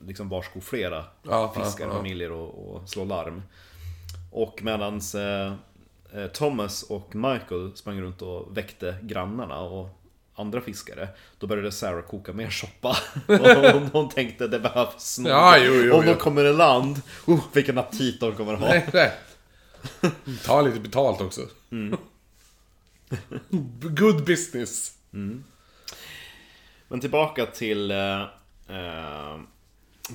liksom varsko flera Ja, fiskar, ja, och, och slå larm. Och medans Thomas och Michael sprang runt och väckte grannarna och andra fiskare Då började Sarah koka mer soppa (laughs) Och hon, hon tänkte det behövs nog Ja, jo, jo, Om de kommer i land, oh, vilken aptit de kommer ha. Ta lite betalt också. (laughs) Good business. Men tillbaka till, eh, eh,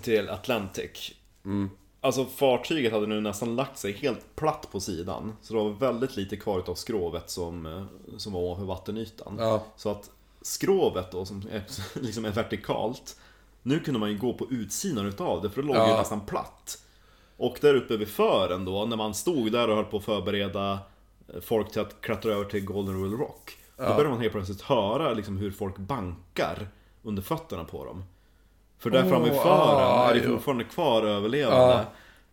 till Atlantic. Alltså fartyget hade nu nästan lagt sig helt platt på sidan. Så det var väldigt lite kvar av skrovet som, eh, som var ovanför vattenytan. Ja. Så att skrovet då, som är, (laughs) liksom är vertikalt. Nu kunde man ju gå på utsidan utav det, för det låg ju Ja. nästan platt. Och där uppe vid fören då, när man stod där och höll på att förbereda folk till att klättra över till Golden Rule Rock. Då började man helt plötsligt höra liksom hur folk bankar under fötterna på dem. För där Åh, framme vid fören ah, är det fortfarande kvar överlevande.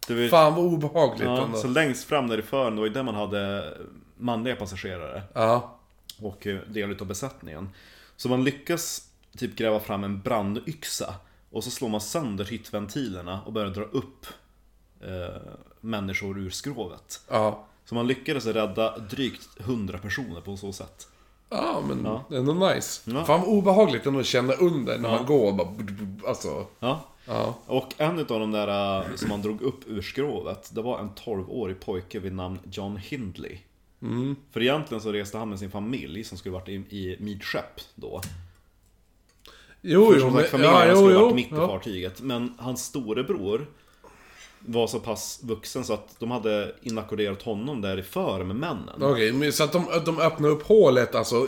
Det var, Fan vad obehagligt ja, ändå. så längst fram där i fören, det var ju där man hade manliga passagerare Ja. och eh, del utav besättningen. Så man lyckas typ gräva fram en brandyxa och så slår man sönder hyttventilerna och börjar dra upp eh, människor ur skrovet. Ja. Så man lyckades rädda drygt 100 personer på så sätt. Ja, men Ja. det är ändå nice. Ja. Fan vad obehagligt ändå att känna under när Ja. man går och bara... Alltså... Ja. Ja. Och en utav de där eh, som man drog upp ur skrovet, det var en 12-årig pojke vid namn John Hindley. För egentligen så reste han med sin familj som skulle varit i, i midskepp då. Jo, För jo, som men... sagt, familjen Ja, jo, skulle jo. varit mitt i fartyget. Men hans storebror var så pass vuxen så att de hade inackorderat honom där i för med männen. Okej, men så att de, de öppnar upp hålet alltså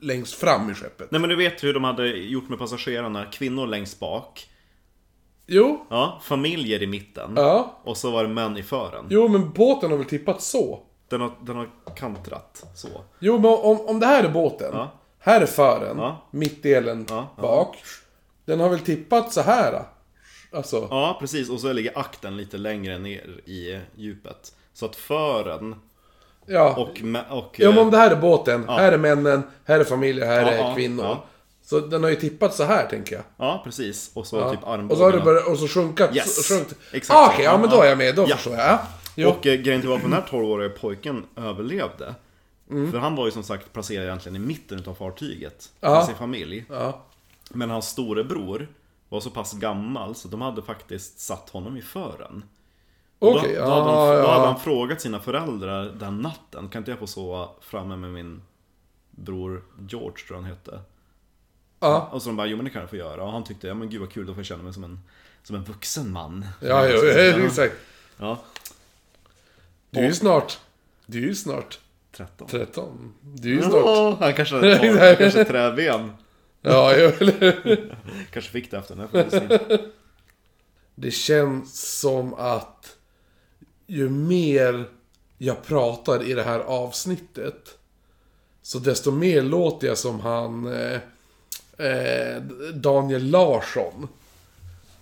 längst fram i skeppet? Nej men du vet hur de hade gjort med passagerarna, kvinnor längst bak. Jo. Ja, familjer i mitten. Ja. Och så var det män i fören. Jo, men båten har väl tippat så? Den har, den har kantrat så. Jo, men om, om det här är båten. Ja. Här är fören. Ja. Mittdelen ja. bak. Den har väl tippat så här. Alltså. Ja, precis. Och så ligger akten lite längre ner i djupet. Så att fören Ja. och... och Ja, men om eh, det här är båten. Här är männen. Här är familjer. Här Ja, är ja, kvinnor. ja. Så den har ju tippat så här, tänker jag. ja, precis. Och så Ja. typ armbågarna. och så har det börjat, och så sjunkat. Yes. Sjunkt. Exakt Ah. Okej, ja Ja, men då ja. är jag med. Då Ja. förstår jag. Ja. Jo. Och eh, grejen till varför den här 12-åriga pojken överlevde. Mm. För han var ju som sagt placerad egentligen i mitten utav fartyget. Ja. Med sin familj. Ja. Men hans storebror var så pass gammal så de hade faktiskt satt honom i fören. Och då, Okej, då, hade ja, han, då hade ja. han frågat sina föräldrar den natten, kan inte jag få sova framme med min bror George, tror han hette. Ja. Och så de bara, jo men det kan jag få göra. Och han tyckte, ja men gud vad kul, då får jag känna mig som en, som en vuxen man. Ja, jo, exakt. Ja, Du är ju snart... Du är ju snart 13. 13. Du är ju snart... Ja, han kanske har (laughs) kanske träben. Ja, eller? (laughs) Kanske fick det efter den här förlisningen. Det känns som att ju mer jag pratar i det här avsnittet så desto mer låter jag som han eh, eh, Daniel Larsson.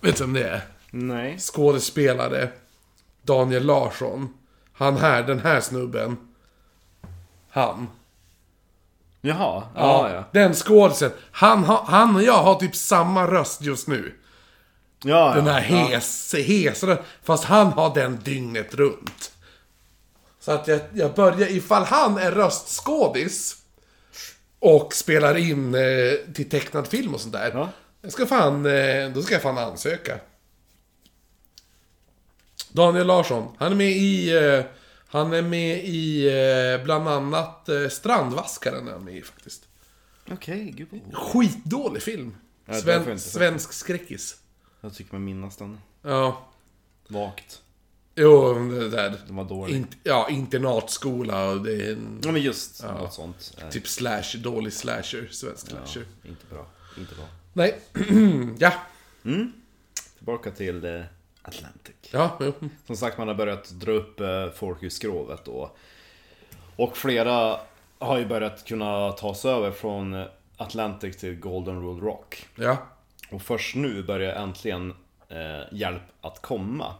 Vet du vem det är? Nej. Skådespelare Daniel Larsson. Han här, den här snubben. Han. Jaha, ja ja. Den skådisen. Han, han och jag har typ samma röst just nu. Ja, Den ja. här hes, hes röst. Fast han har den dygnet runt. Så att jag, jag börjar, ifall han är röstskådis och spelar in eh, till tecknad film och sånt där. Ja. Jag ska fan, eh, då ska jag fan ansöka. Daniel Larsson, han är med i, eh, han är med i eh, bland annat eh, Strandvaskaren är han med i faktiskt. Okej, gud vad... Skitdålig film. Ja, det har jag Sven, inte sett. svensk skräckis. Jag tycker mig minnas den. Ja. Vagt. Jo, det där. Den var dålig. In, ja, internatskola och det är en Ja men just något sånt. Eh, typ slash, dålig slasher, svensk ja, slasher. inte bra. Inte bra. Nej, (clears throat) ja. Tillbaka till eh, Atlantic. Ja, jo. Som sagt, man har börjat dra upp eh, folk ur skrovet och, och flera har ju börjat kunna ta sig över från eh, Atlantic till Golden Rule Rock. Ja. Och först nu börjar äntligen eh, hjälp att komma.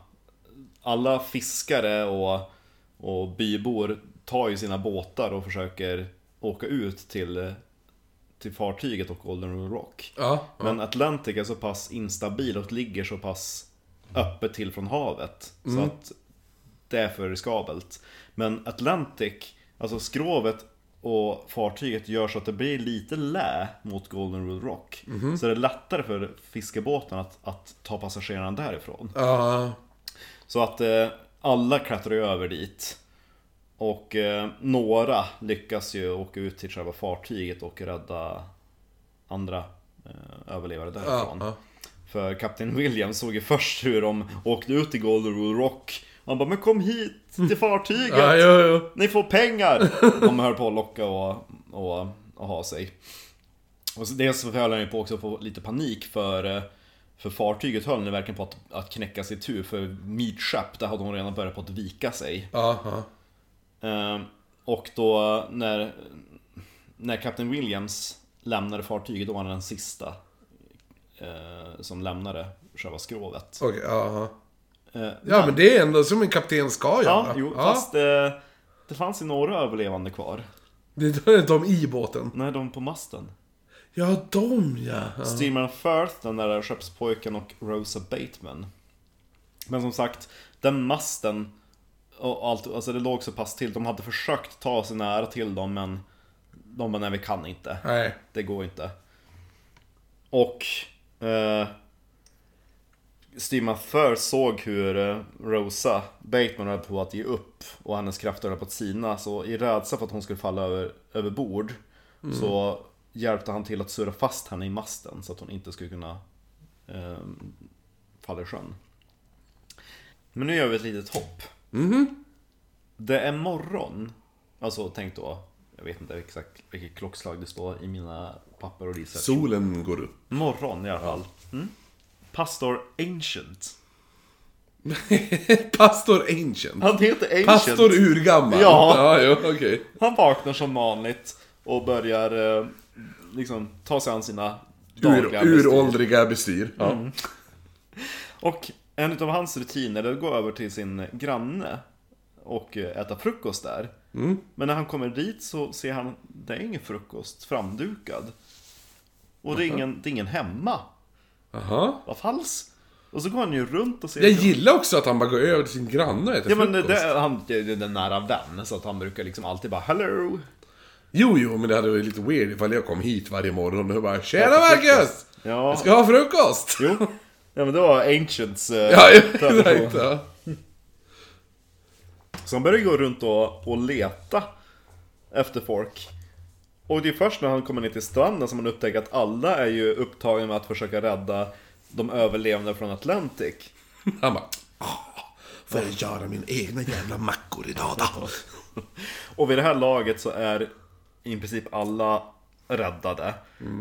Alla fiskare och, och bybor tar ju sina båtar och försöker åka ut till, eh, till fartyget och Golden Rule Rock. Ja. Men Atlantic är så pass instabil och ligger så pass öppet till från havet. Så att det är för riskabelt. Men Atlantic, alltså skrovet och fartyget gör så att det blir lite lä mot Golden Rule Rock. Så det är lättare för fiskebåten att, att ta passagerarna därifrån. Ja. Så att eh, alla klättrar över dit. Och eh, några lyckas ju åka ut till själva fartyget och rädda andra eh, överlevare därifrån. Ja, ja. För Kapten William såg ju först hur de åkte ut till Golden Rule Rock. Han bara 'Men kom hit till fartyget! Ja, jo, jo. Ni får pengar! De höll på att locka och, och, och ha sig. Och så dels så höll han ju på också att få lite panik för, eh, för fartyget höll nu verkligen på att, att knäcka sig tur för midship, där hade hon redan börjat på att vika sig. Ja, ja. Ehm, Och då när, när Kapten Williams lämnade fartyget, då var han den sista eh, som lämnade själva skrovet. Okej, ja. Eh, Ja, men det är ändå som en kapten ska göra. Ja, jo, fast eh, det fanns ju några överlevande kvar. Det är de i båten. Nej, de på masten. Ja, de ja. ja. Styrman Firth, den där skeppspojken och Rosa Bateman. Men som sagt, den masten och allt, alltså det låg så pass till. De hade försökt ta sig nära till dem men de bara, nej vi kan inte. Nej. Det går inte. Och eh, Styrman Firth såg hur eh, Rosa Bateman höll på att ge upp och hennes krafter höll på att sina. Så i rädsla för att hon skulle falla över, över bord så hjälpte han till att surra fast henne i masten så att hon inte skulle kunna eh, falla i sjön. Men nu gör vi ett litet hopp. Det är morgon. Alltså tänk då, jag vet inte exakt vilket klockslag det står i mina papper och research. Solen går upp. Morgon i alla fall. Mm. Pastor Ancient. (laughs) Pastor Ancient. Han heter Ancient. Pastor urgammal. Ja. Ja, jo, okej. Han vaknar som vanligt och börjar eh, liksom ta sig an sina Ur, dagliga bestyr. uråldriga bestyr. Ja. Mm. (laughs) Och en av hans rutiner är att gå över till sin granne och eh, äta frukost där. Men när han kommer dit så ser han, det är ingen frukost framdukad. Och det är ingen, det är ingen hemma. Jaha. Vad falskt. Och så går han ju runt och ser... Jag gillar också att han bara går över till sin granne och äter Ja men frukost. det, han, det är en nära vän, så att han brukar liksom alltid bara 'Hello' Jo, jo, men det hade varit lite weird ifall jag kom hit varje morgon och bara Tjena Marcus! Ja, Jag ska ha frukost! jo. Ja men det var Ancients eh, Ja, ja, tradition. exakt. Ja. Så han börjar gå runt och, och leta efter folk. Och det är först när han kommer ner till stranden som han upptäcker att alla är ju upptagna med att försöka rädda de överlevande från Atlantic. Han bara "Ah, Får jag göra min egna jävla mackor idag då? (laughs) Och vid det här laget så är i princip alla räddade.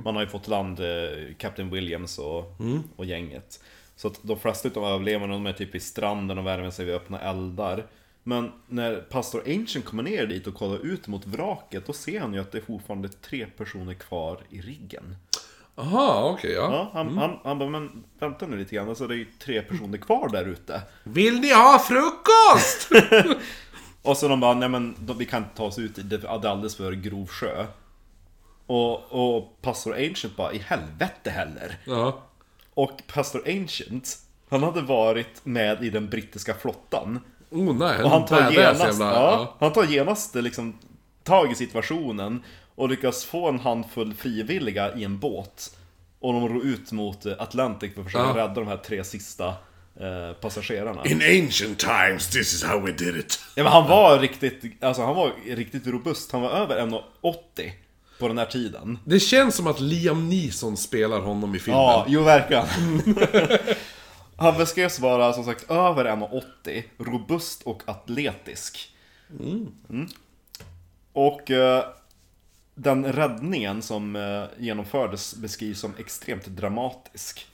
Man har ju fått land eh, Captain Williams och, och gänget. Så att de flesta utav överlevarna de är typ i stranden och värmer sig vid öppna eldar. Men när pastor Ancient kommer ner dit och kollar ut mot vraket då ser han ju att det är fortfarande tre personer kvar i riggen. Aha, okej ja. Ja, han, han, han bara, men vänta nu lite grann, alltså det är ju tre personer kvar där ute. Vill ni ha frukost? (laughs) (laughs) Och så de bara, nej men de, vi kan inte ta oss ut, det det är alldeles för grov sjö. Och, och pastor Ancient bara, i helvete heller. ja. Och pastor Ancient, han hade varit med i den brittiska flottan. Oh nej, Och han tar genast, jävla- ja, han tar genast liksom tag i situationen och lyckas få en handfull frivilliga i en båt. Och de ror ut mot eh, Atlantic för att försöka Ja. rädda de här tre sista eh, passagerarna. In ancient times this is how we did it. Ja, men han var riktigt, alltså han var riktigt robust. Han var över 1,80. På den här tiden. Det känns som att Liam Neeson spelar honom i filmen. Ja, jo verkligen. (laughs) Han beskrevs vara som sagt över 1,80, robust och atletisk. Mm. Och eh, den räddningen som eh, genomfördes beskrivs som extremt dramatisk.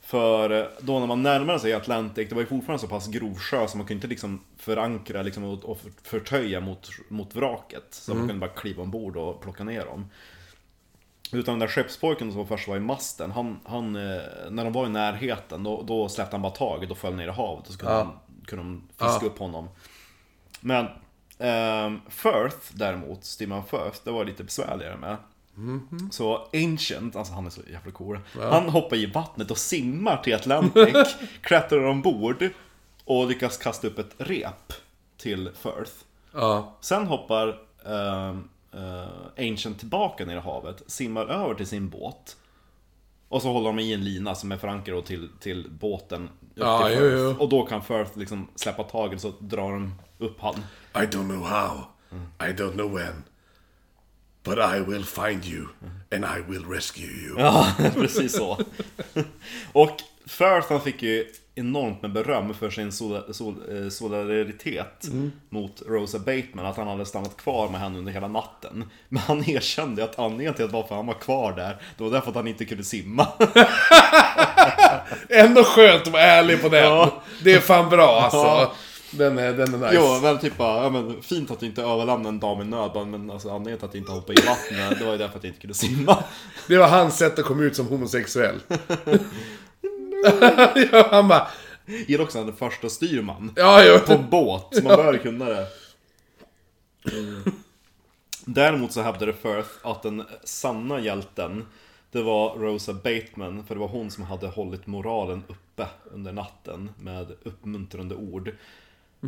För eh, då när man närmade sig Atlantic, det var ju fortfarande så pass grov sjö så man kunde inte liksom förankra liksom och, förtöja mot, mot vraket. Så man kunde bara kliva ombord och plocka ner dem. Utan den där skeppspojken som först var i masten, han, han, eh, när de var i närheten då, då släppte han bara taget och föll ner i havet och så kunde, Ja. de, kunde de fiska upp honom. Men ehm, Firth däremot, Stephen Firth, det var lite besvärligare med. Så Ancient, alltså han är så jävla cool. Han hoppar i vattnet och simmar till Atlantic, (laughs) klättrar ombord och lyckas kasta upp ett rep till Firth. Ja. Sen hoppar ehm, eh, Ancient tillbaka ner i havet, simmar över till sin båt. Och så håller de i en lina som är förankrad till, till båten upp till jo, Firth. jo. Och då kan Firth liksom släppa taget så drar de upp han. I don't know how. I don't know when. But I will find you. And I will rescue you. Ja, (laughs) precis så. (laughs) Och Firth han fick ju enormt med beröm för sin sol- sol- eh, solidaritet mot Rosa Bateman, att han hade stannat kvar med henne under hela natten. Men han erkände att anledningen till att varför han var kvar där, det var därför att han inte kunde simma. (laughs) Ändå skönt att vara ärlig på den. Ja. Det är fan bra alltså. Ja. Den, är, den är nice. Jo, men typ bara, ja, men, fint att du inte överlämnade en dam i nöd, men alltså, anledningen till att jag inte hoppade i vattnet, det var ju därför att jag inte kunde simma. Det var hans sätt att komma ut som homosexuell. (laughs) (laughs) ja, han bara... Gillar också är första styrman. Ja, jo. på en båt, så man bör kunna det. Däremot så hävdade Firth att den sanna hjälten, det var Rosa Bateman, för det var hon som hade hållit moralen uppe under natten med uppmuntrande ord.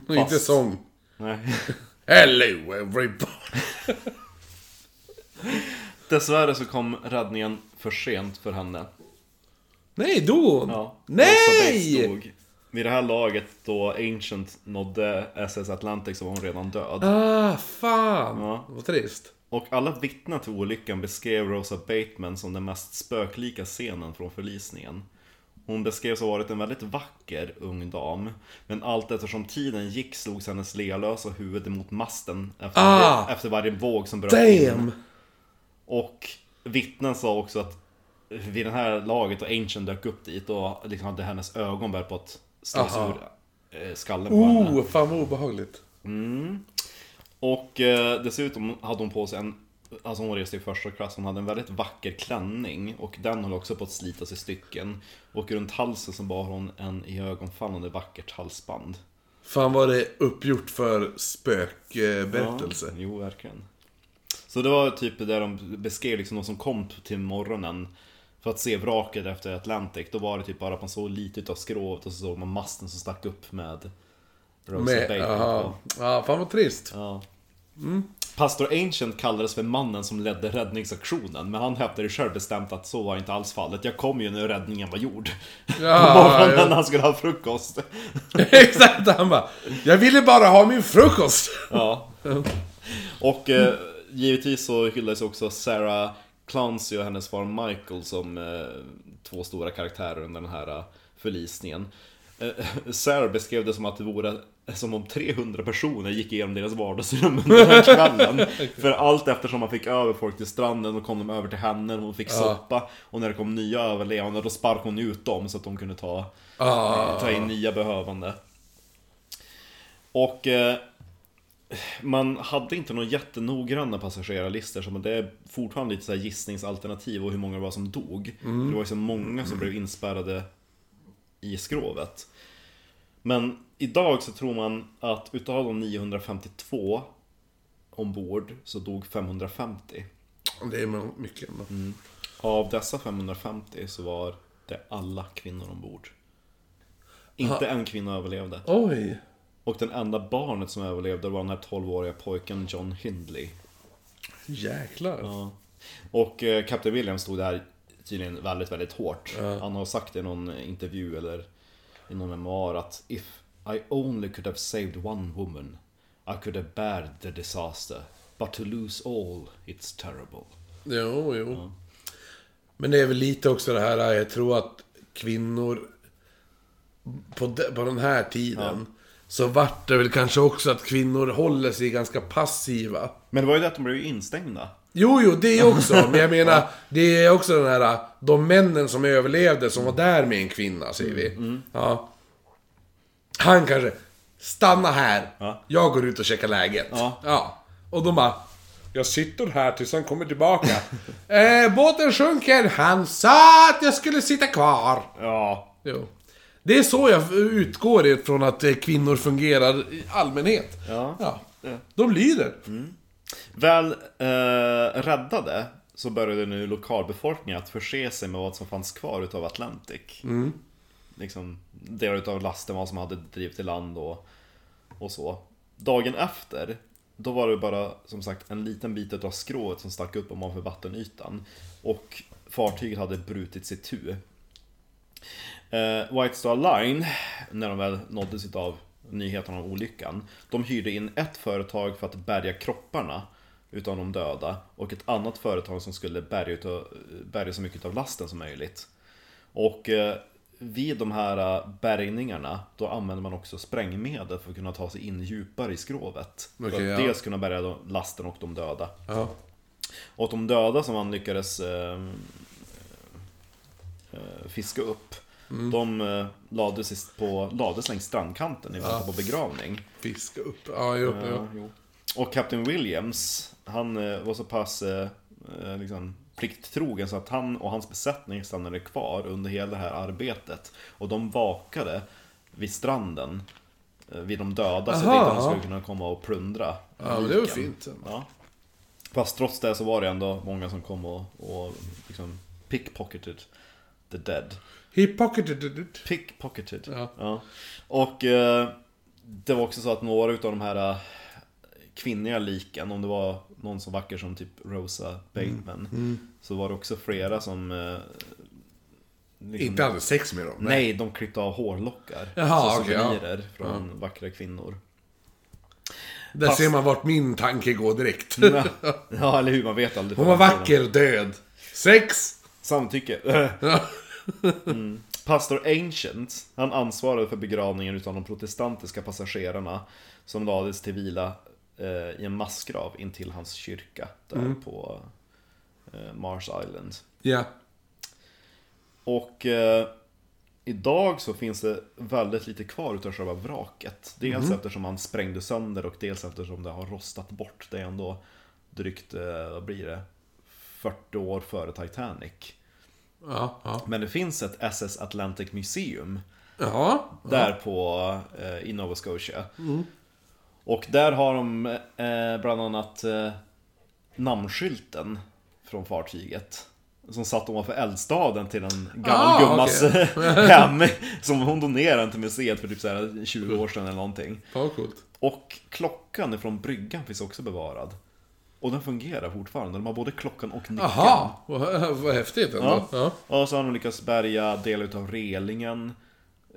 Inte sång. Nej. (laughs) Hello everybody. (laughs) Dessvärre så kom räddningen för sent för henne. Nej, dog hon? Ja, Nej! Dog. Vid det här laget då Ancient nådde SS Atlantic så var hon redan död. Ah, fan. Ja. Vad trist. Och alla vittnen till olyckan beskrev Rosa Bateman som den mest spöklika scenen från förlisningen. Hon beskrevs ha varit en väldigt vacker ung dam. Men allt eftersom tiden gick slogs hennes lealösa huvud emot masten efter, Ah! varje, efter varje våg som bröt in. Och vittnen sa också att vid det här laget och Ancient dök upp dit och liksom hade hennes ögon börjat på att slås ur eh, skallen på henne. Oh, fan vad obehagligt. Och eh, dessutom hade hon på sig en Alltså hon reste i första klass, hon hade en väldigt vacker klänning och den höll också på att slitas i stycken. Och runt halsen så bar hon en iögonfallande vackert halsband. Fan vad det uppgjort för spökberättelse. Ja, jo, verkligen. Så det var typ där de beskrev liksom de som kom till morgonen för att se vraket efter Atlantic. Då var det typ bara att man såg lite utav skrovet och så såg man masten som stack upp med Rosa aha. Ja, fan vad trist. Ja. Pastor Ancient kallades för mannen som ledde räddningsaktionen, men han hävdade själv bestämt att så var inte alls fallet. Jag kom ju när räddningen var gjord. Ja, (laughs) På morgonen ja. när han skulle ha frukost. (laughs) Exakt, han bara Jag ville bara ha min frukost! Ja. (laughs) Och eh, givetvis så hyllades också Sarah Clancy och hennes far Michael som eh, två stora karaktärer under den här eh, förlisningen. Eh, (laughs) Sarah beskrev det som att det vore som om 300 personer gick igenom deras vardagsrum (laughs) under den här (laughs) kvällen. För allt eftersom man fick över folk till stranden, då kom de över till henne, hon fick soppa. Och när det kom nya överlevande, då sparkade hon ut dem så att de kunde ta Ah. ta in nya behövande. Och eh, man hade inte några jättenoggranna passagerarlistor, så det är fortfarande lite så gissningsalternativ och hur många det var som dog. För det var ju så många som blev inspärrade i skrovet. Men idag så tror man att utav de 952 ombord så dog 550. Det är mycket ändå. Av dessa 550 så var det alla kvinnor ombord. Inte en kvinna överlevde. Oj! Och den enda barnet som överlevde var den här 12-åriga pojken John Hindley. Jäklar. Ja. Och eh, Captain Williams stod där tydligen väldigt, väldigt hårt. Han har sagt i någon intervju eller i någon memoar att If I only could have saved one woman I could have bared the disaster But to lose all, it's terrible. Jo, jo. Men det är väl lite också det här, jag tror att kvinnor på, de, på den här tiden så vart det väl kanske också att kvinnor håller sig ganska passiva. Men det var ju det att de blev instängda. Jo, jo, det också. Men jag menar, det är också den här, de männen som överlevde som var där med en kvinna, säger vi. Ja. Han kanske, stanna här. Ja. Jag går ut och checkar läget. Ja. Och de bara, jag sitter här tills han kommer tillbaka. (laughs) eh, båten sjunker, han sa att jag skulle sitta kvar. Ja. Jo. Det är så jag utgår ifrån att eh, kvinnor fungerar i allmänhet. Ja. ja. De lyder. Väl eh, räddade så började nu lokalbefolkningen att förse sig med vad som fanns kvar utav Atlantic. Liksom delar utav lasten, vad som hade drivit i land och, och så. Dagen efter, då var det bara som sagt en liten bit utav skrået som stack upp ovanför vattenytan. Och fartyget hade brutit sitt tu. Eh, White Star Line, när de väl nåddes utav nyheterna om olyckan, de hyrde in ett företag för att bärga kropparna utav de döda och ett annat företag som skulle bärga, utav, bärga så mycket av lasten som möjligt. Och eh, vid de här eh, bärgningarna, då använder man också sprängmedel för att kunna ta sig in djupare i skrovet. för Okej, att ja. dels kunna bärga lasten och de döda. Ja. Och de döda som man lyckades eh, eh, fiska upp De eh, lades, på, lades längs strandkanten i väntan på begravning. Fiska upp. Ja, jo, Ja, jo. jo. Och Captain Williams, han eh, var så pass eh, eh, liksom, plikttrogen så att han och hans besättning stannade kvar under hela det här arbetet. Och de vakade vid stranden eh, vid de döda så att Aha. inte de skulle kunna komma och plundra Ja, men det var fint. Ja. Fast trots det så var det ändå många som kom och, och liksom pickpocketed the dead. He pocketed it. Pickpocketed. Ja. Och eh, det var också så att några utav de här eh, kvinnliga liken, om det var någon så vacker som typ Rosa Bateman, Mm. så var det också flera som... Eh, liksom- Inte hade sex med dem. Nej, de klippte av hårlockar. Jaha, som okej, ja. souvenirer från vackra kvinnor. Där Fast- ser man vart min tanke går direkt. Ja, (laughs) ja, eller hur? Man vet aldrig. Hon var vacker, död. Sex! Samtycke. (laughs) Mm. Pastor Ancient, han ansvarade för begravningen utav de protestantiska passagerarna som lades till vila eh, i en massgrav intill hans kyrka där på eh, Mars Island. Ja. Och eh, idag så finns det väldigt lite kvar utav själva vraket. Dels eftersom han sprängde sönder och dels eftersom det har rostat bort. Det är ändå drygt, eh, vad blir det, 40 år före Titanic. Ja, ja. Men det finns ett SS Atlantic Museum Jaha. där på, eh, i Nova Scotia. Och där har de eh, bland annat eh, namnskylten från fartyget. Som satt ovanför eldstaden till en gammal Ah, gummas (laughs) hem. Som hon donerade till museet för typ så här 20 år sedan eller någonting. Coolt. Och klockan ifrån bryggan finns också bevarad. Och den fungerar fortfarande. De har både klockan och nyckeln. Jaha, vad, vad häftigt ändå. Ja. Ja. Och så har de lyckats bärga delar utav relingen.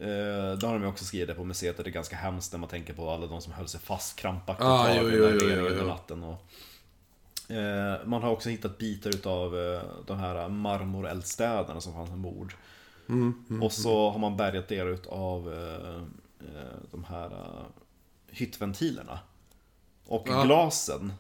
Eh, det har de ju också skrivit på museet, att det är ganska hemskt när man tänker på alla de som höll sig fast krampaktigt Ah, jo, jo, jo, jo, under natten. Och, eh, man har också hittat bitar utav eh, de här marmoreldstäderna som fanns ombord. Mm, och så har man bärgat delar utav eh, eh, de här eh, hyttventilerna. Och Ja. glasen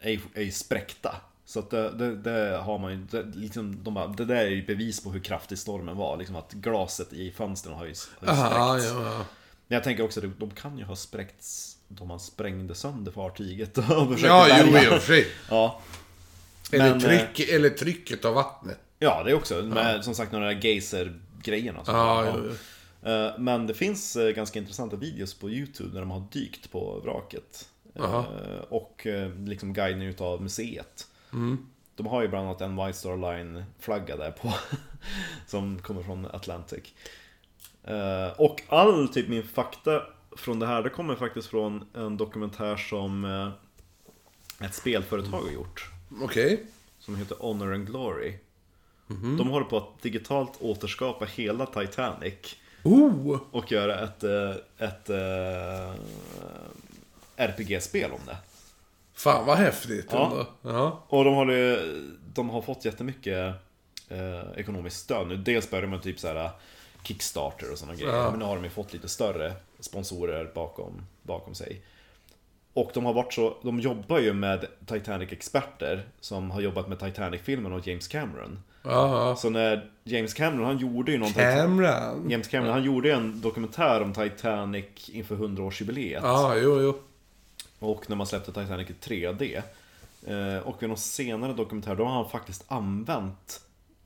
är är spräckta. Så att det, det, det har man ju, det, liksom, de bara, det där är ju bevis på hur kraftig stormen var. Liksom att glaset i fönstren har ju, har ju Aha, spräckts. ja, ja. Men jag tänker också att de kan ju ha spräckts då man sprängde sönder fartyget (laughs) och försökte Ja, jo, bärga. i och för sig. (laughs) Ja. Eller, Men, tryck, eller trycket av vattnet. ja, det är också. Med, Som sagt, några geyser-grejerna. Ja, jo, jo. Eh, Men det finns eh, ganska intressanta videos på Youtube när de har dykt på vraket. Jaha. Eh, Och eh, liksom guidning utav museet. Mm. De har ju bland annat en White Star Line-flagga där på. (laughs) som kommer från Atlantic. Eh, Och all typ min fakta från det här, det kommer faktiskt från en dokumentär som ett spelföretag har gjort. Okej. Som heter Honor and Glory. Mhm. De håller på att digitalt återskapa hela Titanic. Oh! Och göra ett, ett eh, RPG-spel om det. Fan vad häftigt Ja. ändå. Ja. Och de har, ju- de har fått jättemycket eh, ekonomiskt stöd nu. Dels börjar med typ så här Kickstarter och sådana grejer. Ja. Men nu har de ju fått lite större sponsorer bakom, bakom sig. Och de har varit så, de jobbar ju med Titanic-experter som har jobbat med Titanic-filmen och James Cameron. Ja. Så när James Cameron, han gjorde ju någon Cameron. James Cameron, han gjorde ju en dokumentär om Titanic inför 100-årsjubileet. Ja, jo, jo. Och när man släppte Titanic i 3D. Eh, och vid någon senare dokumentär, då har han faktiskt använt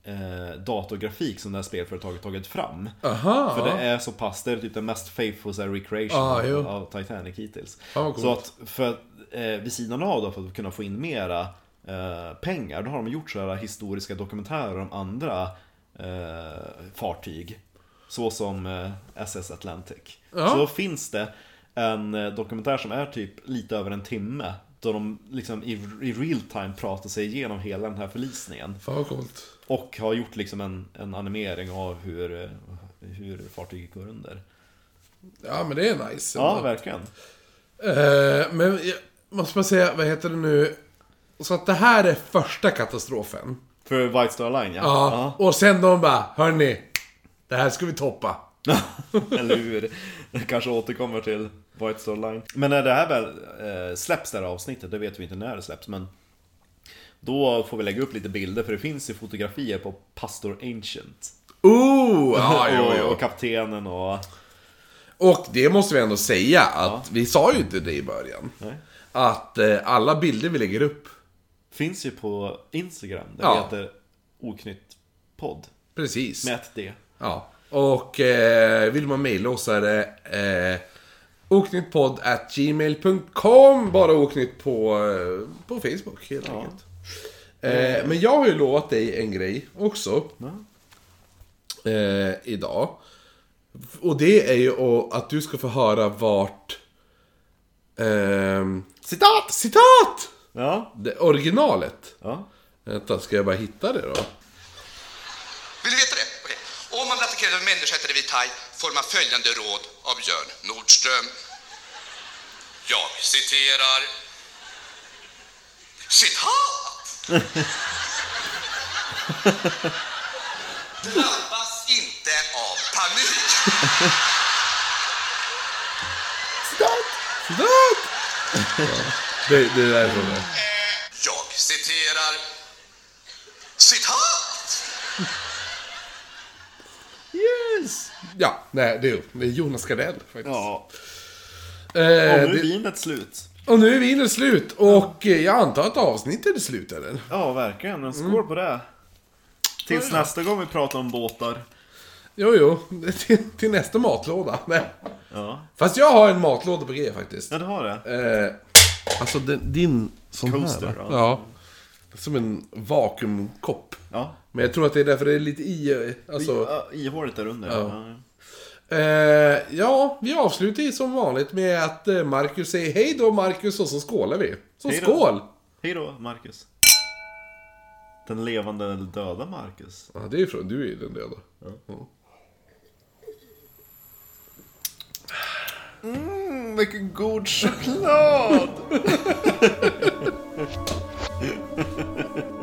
eh, datorgrafik som det här spelföretaget tagit fram. Aha. För det är så pass, det är typ den mest faithful så här, recreation Ah, av, av Titanic hittills. Coolt. så att för, eh, vid sidan av då, för att kunna få in mera eh, pengar, då har de gjort så här historiska dokumentärer om andra eh, fartyg. Så som eh, SS Atlantic. Ja. Så då finns det en eh, dokumentär som är typ lite över en timme. Då de liksom i, i real time pratar sig igenom hela den här förlisningen. Fan vad coolt. Och har gjort liksom en, en animering av hur, eh, hur fartyget går under. Ja, men det är nice. Ja, ändå. verkligen. Eh, men jag måste bara säga, vad heter det nu? Så att det här är första katastrofen. För White Star Line, ja. Ja. Och sen de bara, hörni. Det här ska vi toppa. (laughs) Eller hur? Jag kanske återkommer till White Star Line. Men när det här väl eh, släpps, det här avsnittet, det vet vi inte när det släpps, men då får vi lägga upp lite bilder, för det finns ju fotografier på Pastor Ancient. Oh! Ja, (laughs) jo, och, jo. och kaptenen och... Och det måste vi ändå säga att vi sa ju inte det i början. Nej. Att eh, alla bilder vi lägger upp, Finns ju på Instagram, där Ja. det heter Oknytt podd. precis. Med ett D. Ja. Och eh, vill man mejla oss så är det eh, oknyttpodd at gmail.com Bara oknytt på, eh, på Facebook helt Ja. enkelt. Eh, men jag har ju lovat dig en grej också. Ja. Eh, idag. Och det är ju att- du ska få höra vart... ehm, citat! Citat! Ja. Det, originalet. ja. Vänta, ska jag bara hitta det då? Vill du veta det? Okej. Om man av en människa eller vit haj får man följande råd av Björn Nordström. Jag citerar. Citat! Drabbas inte av panik. Citat! Citat! det, det är så det. Jag citerar. Citat! Yes! Ja, nej, det är, det är Jonas Gardell faktiskt. Ja. Eh, Och nu är det, vinet slut. och nu är vinet slut och eh, jag antar att avsnittet är slut eller? Ja, verkligen. Men skål på det. Tills nästa gång vi pratar om båtar. Jo, jo, till, till nästa matlåda. Nej. Ja, Fast jag har en matlåda på G faktiskt. ja du har det. Eh, alltså den, din sån Coaster, här. ja. va? Ja. Som en vakuumkopp. Ja. Men jag tror att det är därför det är lite i... Alltså, ihåligt där under. Ja. Eh, ja, vi avslutar ju som vanligt med att eh, Marcus säger hej då Marcus och så skålar vi. Så Hej då. skål! Hej då, Marcus. Den levande eller döda Marcus. Ja, det är från, du är ju den döda. Ja. Mm, vilken god choklad! (laughs) (laughs)